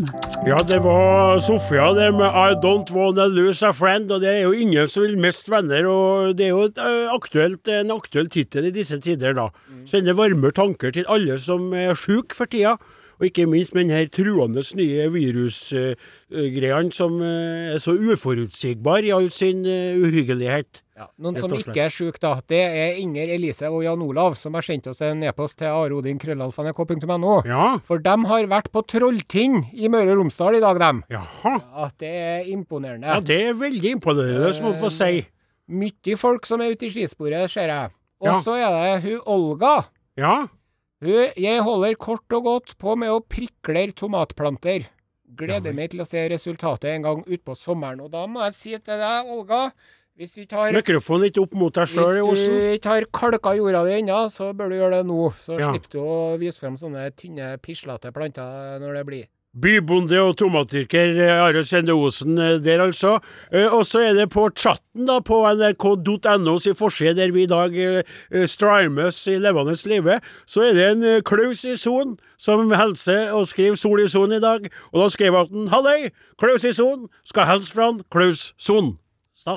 Ja, det var Sofia det med I Don't Wanna Lose a Friend, og det er jo ingen som vil miste venner, og det er jo et, ø, aktuelt, en aktuell tittel i disse tider, da. Sender varme tanker til alle som er sjuke for tida, og ikke minst med denne truende nye virusgreiene som ø, er så uforutsigbar i all sin ø, uhyggelighet. Ja, noen som ikke er sjuk, da. Det er Inger Elise og Jan Olav, som har sendt oss en e-post til arodin.krøllalfa.nrk.no. Ja, For de har vært på Trolltind i Møre og Romsdal i dag, dem. jaha. Ja, det er imponerende. Ja, det er veldig imponerende, som man får si. Mye folk som er ute i skisporet, ser jeg. Og Ja. så er det hun Olga. Ja, jeg holder kort og godt på med å prikler tomatplanter. Gleder meg til å se resultatet en gang utpå sommeren. Og da må jeg si til deg, Olga, hvis du har mikrofonen ikke opp mot deg sjøl, Hvis du ikke har kalka jorda di ennå, så bør du gjøre det nå. Så Ja. slipper du å vise frem sånne tynne, pislete planter når det blir. Bybonde og tomatdyrker eh, Are Sende Osen eh, der, altså. Eh, Og så er det på chatten da, på nrk.no sin forside, der vi i dag eh, i levende live, så er det en Klaus i Son som hilser og skriver Sol i Son i dag. Og da skriver han Halløy! Klaus i Son skal hilse fra Klaus Son. Så.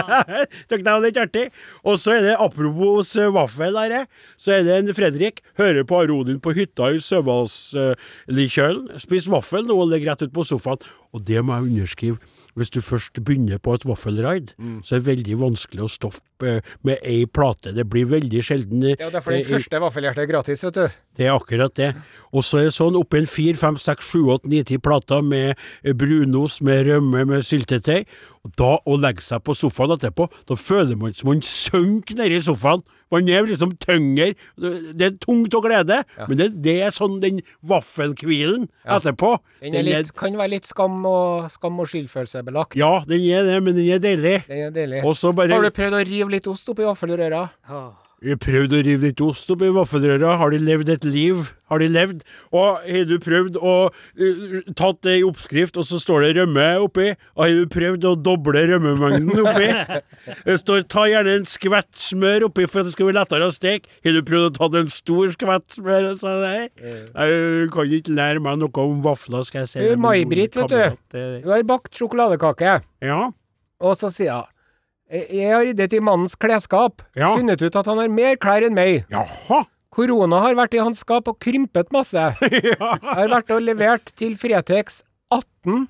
Takk, det var litt artig. Og så er det apropos eh, vaffel her, eh, så er det en Fredrik hører på Arodin på hytta i Søvalslikjølen. Spis vaffel nå og ligger rett ut på sofaen. Og det må jeg underskrive. Hvis du først begynner på et vaffelraid, så er det veldig vanskelig å stoppe eh, med ei plate. Det blir veldig sjelden Ja, Ja, derfor den første vaffelhjertet er gratis, vet du. det er akkurat det. Og så er det sånn oppi en fire, fem, seks, sju, åtte, ni, ti plater med brunost, med rømme, med syltetøy. Da å legge seg på sofaen etterpå, da føler man som man synker nedi sofaen. Man er liksom tyngre. Det er tungt å glede, men det, det er sånn den vaffelhvilen etterpå. Den er litt, kan være litt skam og, skam og skyldfølelsebelagt. Ja, den er det, men den er deilig. Den er deilig. Bare Har du prøvd å rive litt ost oppi vaffelrøra? Vi prøvd å rive litt ost opp i vaffelrøra. Har de levd et liv? Har de levd? Og har du prøvd å uh, tatt i oppskrift, og så står det rømme oppi? Og har du prøvd å doble rømmemengden oppi? Det står ta gjerne en skvett smør oppi for at det skal bli lettere å steke. Har du prøvd å ta en stor skvett smør og så? Nei, du kan ikke lære meg noe om vafler, skal jeg si. May-Britt, vet du. du. Har bakt sjokoladekake, Ja. og så sier hun «Jeg- har ryddet i mannens klesskap, Ja. funnet ut at han har mer klær enn meg. Jaha. Korona har vært i hans skap og krympet masse. Jeg har vært og levert til Fretex 18,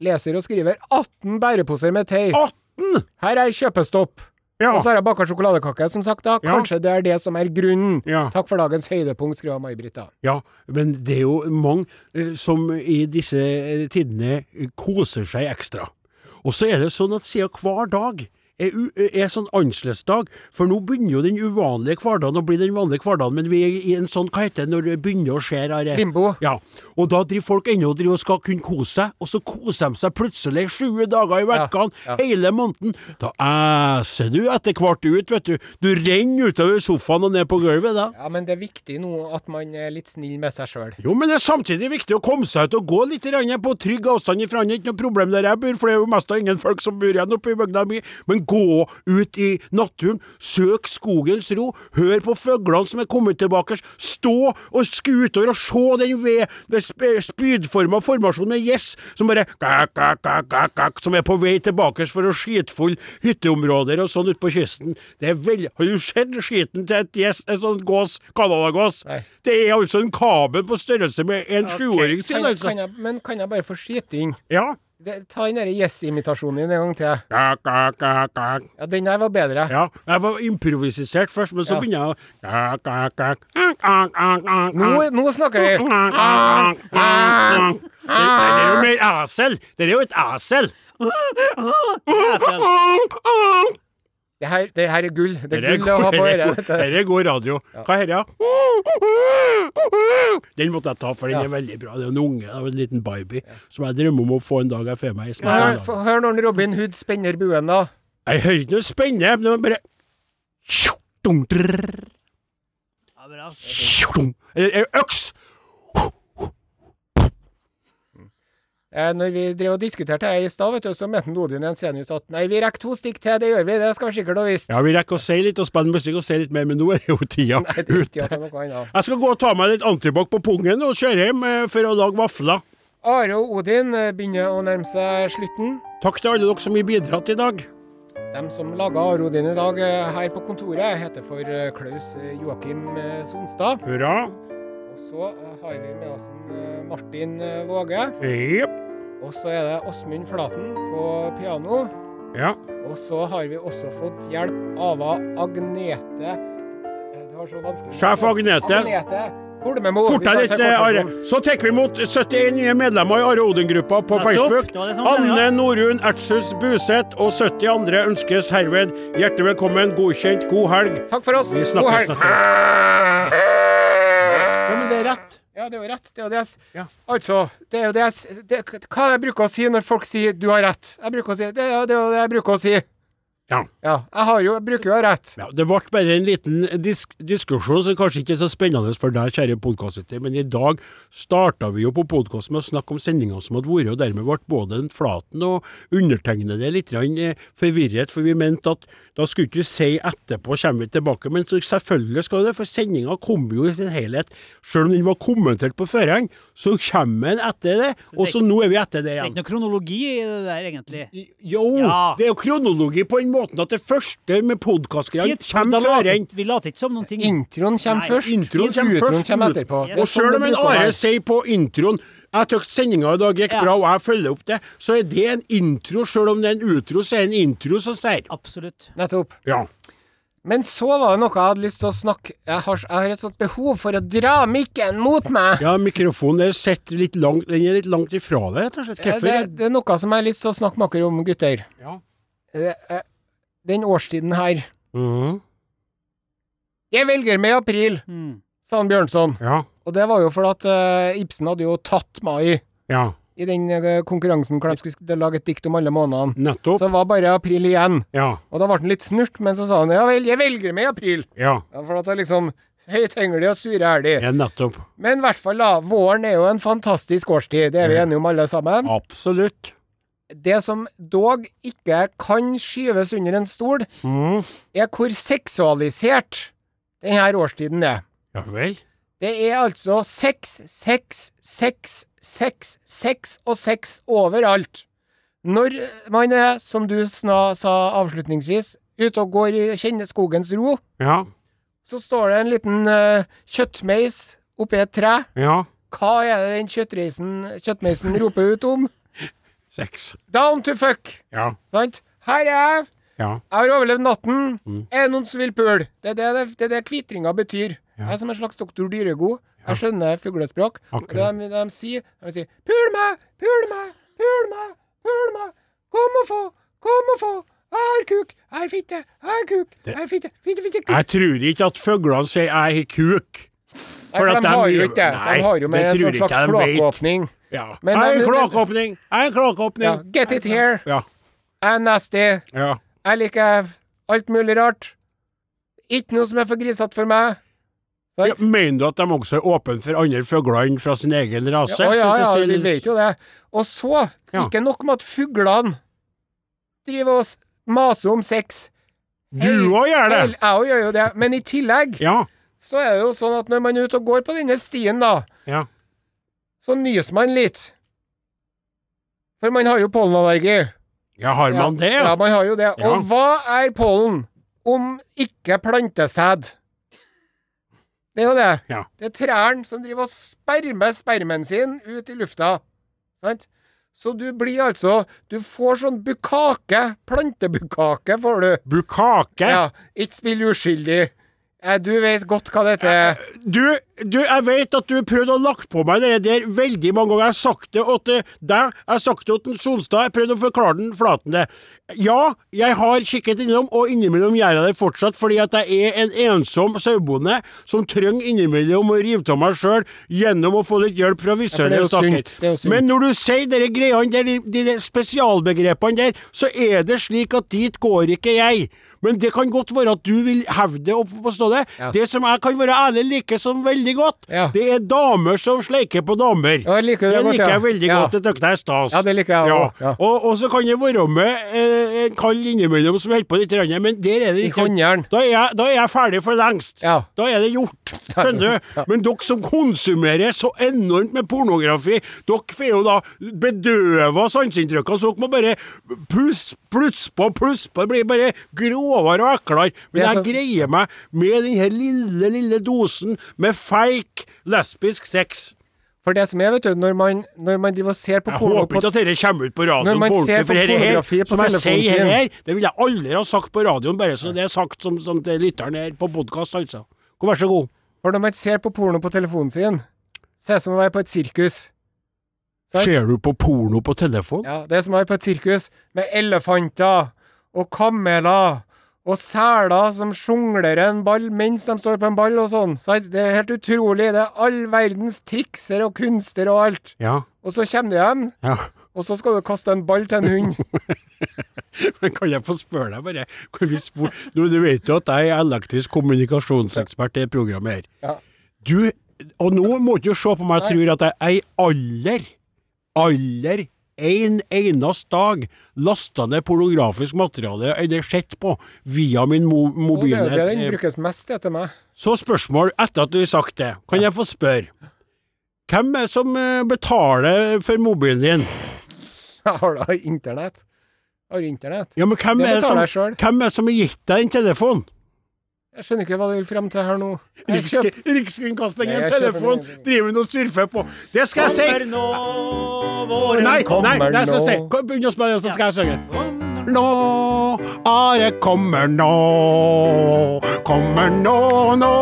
leser og skriver 18 bæreposer med tøy. 18! Her er kjøpestopp. Ja. Og så har jeg baka sjokoladekake, som sagt. da. Ja. Kanskje det er det som er grunnen. Ja. Takk for dagens høydepunkt, skriver May-Britt. Ja, men det er jo mange eh, som i disse eh, tidene koser seg ekstra. Og så er det sånn at siden hver dag er, er sånn annerledesdag. For nå begynner jo den uvanlige hverdagen å bli den vanlige hverdagen, men vi er i en sånn, hva heter det når det begynner å skje? Are? Limbo. Ja. Og da driver folk ennå og driver og skal kunne kose seg, og så koser de seg plutselig sju dager i vekkene, ja. hele måneden. Da æser du etter hvert ut, vet du. Du renner utover sofaen og ned på gulvet da. Ja, men det er viktig nå at man er litt snill med seg sjøl. Jo, men det er samtidig viktig å komme seg ut og gå litt på trygg avstand ifra. Er ikke noe problem der jeg bor, for det er jo mest av ingen folk som bor igjen oppe i bygda mi. Men gå ut i naturen, søk skogens ro, hør på fuglene som er kommet tilbake, stå og skue utover og se den ved, spydforma formasjonen med gjess som bare kak, kak, kak, kak, som er på vei tilbake for å skitfulle hytteområder og sånn ute på kysten. Det er veldig Har du sett skiten til et gjess, en sånn gås, canadagås? Det er altså en kabel på størrelse med en sjuåring sin, altså. kan jeg, men kan jeg bare få skyte inn? Ja. Det, ta den derre Yes-imitasjonen din en gang til. Kak, kak, kak, kak. Ja, den der var bedre. Ja, jeg var improvisert først, men så Ja. begynner jeg å kak, kak, kak. Nå, nå snakker vi! Gak, gak. Det det er jo mer esel. Det er jo et esel. Esel. Det her, det her er gull. Det er Dette gull å ha på øret. dette. er god radio. Hva er dette? Den måtte jeg ta, for den er veldig bra. Det er en unge, det er en liten baby, som jeg drømmer om å få en dag jeg får meg i Hør, hør når Robin Hood spenner buen, da. Jeg hører ikke noe spenne. men det var bare Ja, eller øks. Eh, når vi drev og diskuterte her i stad, så mente Odin Jensenius at nei, vi rekker to stikk til, det gjør vi, det skal vi sikkert ha visst. Ja, vi rekker å si litt og spille musikk og si litt mer, men nå er det jo tida Nei, det er ute. noe annet. Jeg skal gå og ta meg litt antibac på pungen og kjøre hjem eh, for å lage vafler. Are og Odin eh, begynner å nærme seg slutten. Takk til alle dere som har bidratt i dag. De som laga Are og Odin i dag her på kontoret, heter for Klaus Joakim Sonstad. Hurra. Og så har vi med oss Martin Våge. Jepp. Og så er det Åsmund Flaten på piano. Ja. Og så har vi også fått hjelp av Agnete Eh, Du har så vanskelig Sjef Agnete. Agnete Holmemo. Fort deg litt, Are. Så tar vi imot 71 nye medlemmer i Are Odin-gruppa på Facebook. Anne Norun Ertshus Buseth og 70 andre ønskes herved hjertelig velkommen, godkjent, god helg. Takk for oss. Vi God snakkes neste gang. Ja, men det er rett. Ja, det er jo rett. Det er jo det jeg Ja. Altså, det er jo det jeg det, Hva jeg bruker å si når folk sier 'du har rett'? Jeg bruker å si det, er jo det jeg bruker å si. Ja. Ja. Jeg har jo Jeg bruker jo å ha rett. Ja, det ble bare en liten disk diskusjon som kanskje ikke er så spennende for deg, kjære podkastlytter, men i dag starta vi jo på podkast med å snakke om sendinga som hadde vært, og dermed ble både den Flaten og undertegnede litt eh, forvirret, for vi mente at da skulle ikke vi si etterpå, kommer vi tilbake, men selvfølgelig skal det, for sendinga kom jo i sin helhet. Selv om den var kommentert på forhånd, så kommer den etter det, og så nå er vi etter det igjen. Det er ikke noe kronologi i det der, egentlig. Jo, Ja. det er jo kronologi på en måte at det første med podkastgreiene kommer før en. Vi later ikke som noen ting. Introen kommer først. introen kommer utroen først. kommer etterpå. Yes. Og selv sjøl om en Are sier på introen jeg syns sendinga i dag gikk Ja. bra, og jeg følger opp det, så er det en intro. Sjøl om det er en utro, så er det en intro som sier Absolutt. Nettopp. ja. Men så var det noe jeg hadde lyst til å snakke Jeg har, jeg har et sånt behov for å dra mikken mot meg. ja, mikrofonen der sitter litt langt Den er litt langt ifra deg, rett og slett. Eh, Hvorfor? Det, det er noe som jeg har lyst til å snakke med dere om, gutter. Ja. det eh, Den årstiden her Mm. Jeg velger med april, Mm. sa han Bjørnson. Ja. Og det var jo fordi at uh, Ibsen hadde jo tatt mai Ja. i den uh, konkurransen hvor de skulle lage et dikt om alle månedene. Nettopp. Så det var bare april igjen. Ja. Og da ble han litt snurt, men så sa han ja vel, jeg velger med april. Ja. Ja, for at det er liksom høythengelig og surærlig. ja. Nettopp. Men i hvert fall, da. Våren er jo en fantastisk årstid. Det er vi enige om alle sammen. Absolutt. Det som dog ikke kan skyves under en stol, mm. er hvor seksualisert denne årstiden er. Ja vel. Det er altså sex, sex, sex, sex, sex og sex overalt. Når man er, som du sna, sa avslutningsvis, ute og går i kjenneskogens ro, Ja. så står det en liten uh, kjøttmeis oppi et tre. Ja. Hva er det den kjøttmeisen roper ut om? Seks. Down to fuck! Ja. Sant? Her er jeg. Ja. Jeg har overlevd natten. Mm. Er det noen som vil pule? Det er det det, det kvitringa betyr. Jeg er som en slags doktor Dyregod. Jeg skjønner fuglespråk. Okay. de, de sier, de sier 'Pul meg! Pul meg! Pul meg! Pul meg! Kom og få! Kom og få! Jeg har kuk, jeg har fitte, jeg har kuk, jeg har fitte, fitte, fitte, kuk. Jeg tror ikke at fuglene sier 'jeg har kuk'. Nei, for de de har jo ikke det. De har jo mer en sånn slags kloakkåpning. Ja. Men- en! Jeg en kloakkåpning! Ja, get it here. Ja. Jeg er nasty. ja. Jeg liker alt mulig rart. Ikke noe som er for grisete for meg. Ja, mener du at de også er åpne for andre fugler enn fra sin egen rase? Ja, ja, For ja, vi vet jo det. Og så, ikke nok med at fuglene driver og maser om sex. Du òg gjør det! Jeg òg gjør jo det. Men i tillegg Ja. så er det jo sånn at når man er ute og går på denne stien, da, ja. Så nyser man litt. For man har jo pollenallergi. Ja, har man det? Ja, man har jo det. Ja. Og hva er pollen om ikke plantesæd? Det er jo det. Ja. Det er trærne som driver og spermer spermen sin ut i lufta. Sant? Så du blir altså Du får sånn bukake. Plantebukake får du. Bukake? Ja, ikke spill uskyldig. Eh, Du vet godt hva dette er. Du, du, jeg vet at du prøvde å lagt på meg det der veldig mange ganger. Jeg har sagt det til deg, jeg har sagt det til Solstad, jeg prøvde å forklare den flaten det. Ja, jeg har kikket innom, og innimellom gjør jeg det fortsatt, fordi at jeg er en ensom sauebonde som trenger innimellom å rive av meg sjøl gjennom å få litt hjelp fra Ja, det er stakker. er. Men når du sier dere greiene der, de, de, de spesialbegrepene der, så er det slik at dit går ikke jeg. Men det kan godt være at du vil hevde og forstå det. Ja. Det som jeg kan være ærlig like som veldig godt, Ja. det er damer som sleiker på damer. Ja, jeg liker det det godt, liker jeg veldig godt. Det syns jeg er stas. Ja, det liker jeg også, ja. Og, og så kan det være med eh, en kall innimellom som holder på litt, men der er det ikke da er, jeg, da er jeg ferdig for lengst. Ja. Da er det gjort. Skjønner du? Men dere som konsumerer så enormt med pornografi, dere får jo da bedøva sanseinntrykkene, så dere må bare pluss, pluss på, pluss på. Det blir bare grovere og eklere. Men jeg greier meg med den her lille, lille dosen med fake lesbisk sex. For det som er, vet du, når man, når man driver og ser på Jeg porno håper ikke at dette kommer ut på radioen man på ser ordentlig, for dette her, på som jeg sier her, det ville jeg aldri ha sagt på radioen, bare så det er sagt som, som til lytteren her på podkast, altså. Vær så god. For når man ser på porno på telefonen sin, ser er det som å være på et sirkus. Sant? Ser du på porno på telefon? Ja, det er som å være på et sirkus med elefanter og kameler og seler som sjonglerer en ball mens de står på en ball og sånn. Så Det er helt utrolig. Det er all verdens trikser og kunster og alt. Ja. Og så kommer du hjem, ja. og så skal du kaste en ball til en hund. Men kan jeg få spørre deg bare kan vi spor... Du vet jo at jeg er elektrisk kommunikasjonsekspert i programmet her. Ja. Du, og nå må du ikke se på meg og tro at jeg ei aller, aller en eneste dag lasta ned pornografisk materiale eller sett på via min mo Og det er det den brukes mest til meg. Så spørsmål etter at du har sagt det. Kan jeg få spørre? Hvem er det som eh, betaler for mobilen din? Har du internett? Har du internett? Ja, men hvem Det er betaler jeg sjøl. hvem er det som har gitt deg den telefonen? Jeg skjønner ikke hva du vil frem til her nå. Nei, Rikskringkastingens telefon driver hun og surfer på. Det skal jeg si! nå, våren Nei, nei, kommer det skal jeg si. Begynn å spille, så skal jeg synge. Nå, Are kommer nå. Kommer nå, nå,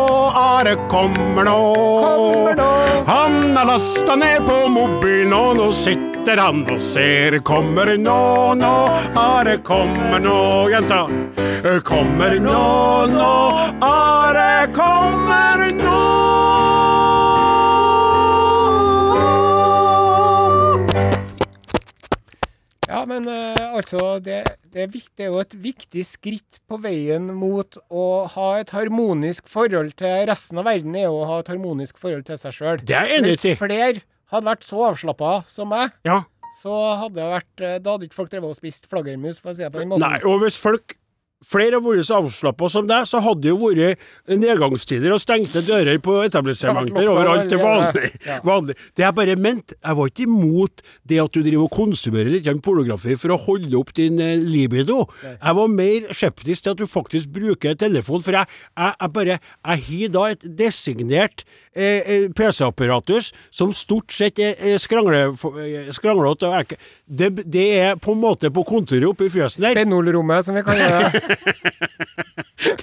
Are kommer nå. Kommer nå. Han har lasta ned på mobilen, og nå sitter han og ser. Kommer nå, nå, Are kommer nå, jenta. Kommer nå, nå, altså det, det, er viktig, det er jo et viktig skritt på veien mot å ha et harmonisk forhold til resten av verden, er jo å ha et harmonisk forhold til seg sjøl. Er. Hvis flere hadde vært så avslappa som meg, Ja. så hadde det vært eh, Da hadde ikke folk drevet og spist flaggermus, for å si det på den måten. Nei, og hvis folk Flere har vært så avslappa som deg, så hadde det jo vært nedgangstider og stengte dører på etablissementer overalt Det vanlig. ja. vanlig. Det jeg bare mente, jeg var ikke imot det at du driver og konsumerer litt pornografi for å holde opp din eh, libido. Jeg var mer skeptisk til at du faktisk bruker telefon, for jeg, jeg, jeg bare Jeg har da et designert eh, eh, PC-apparatus som stort sett er, er skrangle, skranglete. Det, det er på en måte på kontoret oppe i fjøsen der. Spennolrommet, som vi kaller det.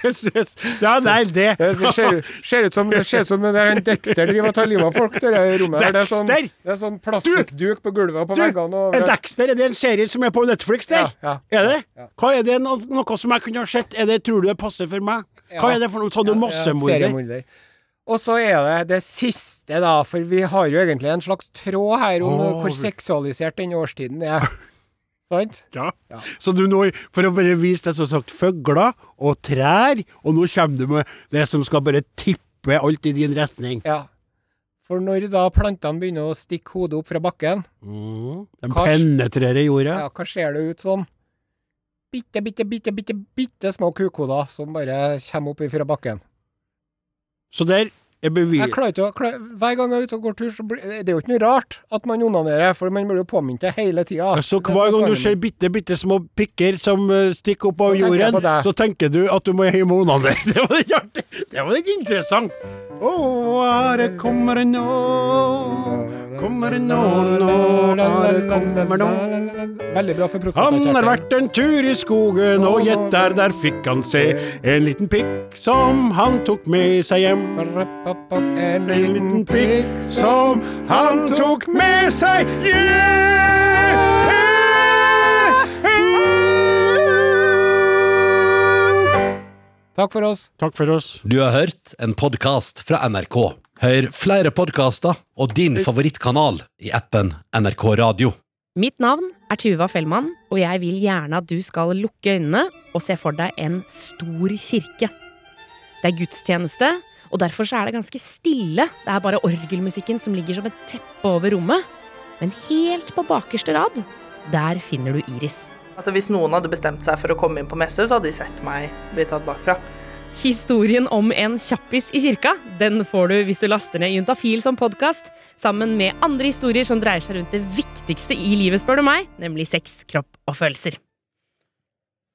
Ja, nei, det Det, ser, ser ut som det ser ut som det er en Dexter driver og tar livet av folk, det rommet. der. Det er sånn, det er sånn plastikkduk på gulvet og på veggene. Og, en Dexter, er det en serie som er på Netflix der? Ja, ja. er det? Ja. Hva er det no noe som jeg kunne ha sett? Er det, tror du det passer for meg? Hva er det for noe? Sa du massemorder? Og så er det det siste, da, for vi har jo egentlig en slags tråd her om oh, hvor seksualisert den årstiden er. Sant? Ja. Så du nå, for å bare vise deg, som sagt, føgler og trær, og nå kommer du med det som skal bare tippe alt i din retning. Ja. For når da plantene begynner å stikke hodet opp fra bakken, Mm. De Hva- penetrerer jorda. ja, hva ser det ut som? Bitte, bitte, bitte, bitte, bitte små kukoder som bare kommer opp fra bakken. Så der er bevis... Jeg klarer ikke å klar, Hver gang jeg er ute og går tur, så blir det er jo ikke noe rart at man onanerer, for man blir jo påminnet det hele tida. Så hver gang du ser bitte, bitte små pikker som eh, stikker opp av Så jorden, så tenker du at du må hjem og onanere. Det var litt artig. Det var litt interessant. Å, her kommer det nå, kommer det nå, nå, are kommer nå. Veldig bra for Han har vært en tur i skogen, og gjett der, der fikk han se en liten pikk som han tok med seg hjem. En En liten pikk som han tok med seg hjem. Takk for oss. Takk for oss. Du har hørt en podkast fra NRK. Hør flere podkaster og din favorittkanal i appen NRK Radio. Mitt navn er Tuva Fellmann, og jeg vil gjerne at du skal lukke øynene og se for deg en stor kirke. Det er gudstjeneste, og derfor så er det ganske stille. Det er bare orgelmusikken som ligger som et teppe over rommet. Men helt på bakerste rad, der finner du Iris. Altså Hvis noen hadde bestemt seg for å komme inn på messe, så hadde de sett meg bli tatt bakfra. Historien om en kjappis i kirka den får du hvis du laster ned Juntafil som podkast, sammen med andre historier som dreier seg rundt det viktigste i livet, spør du meg, nemlig sex, kropp og følelser.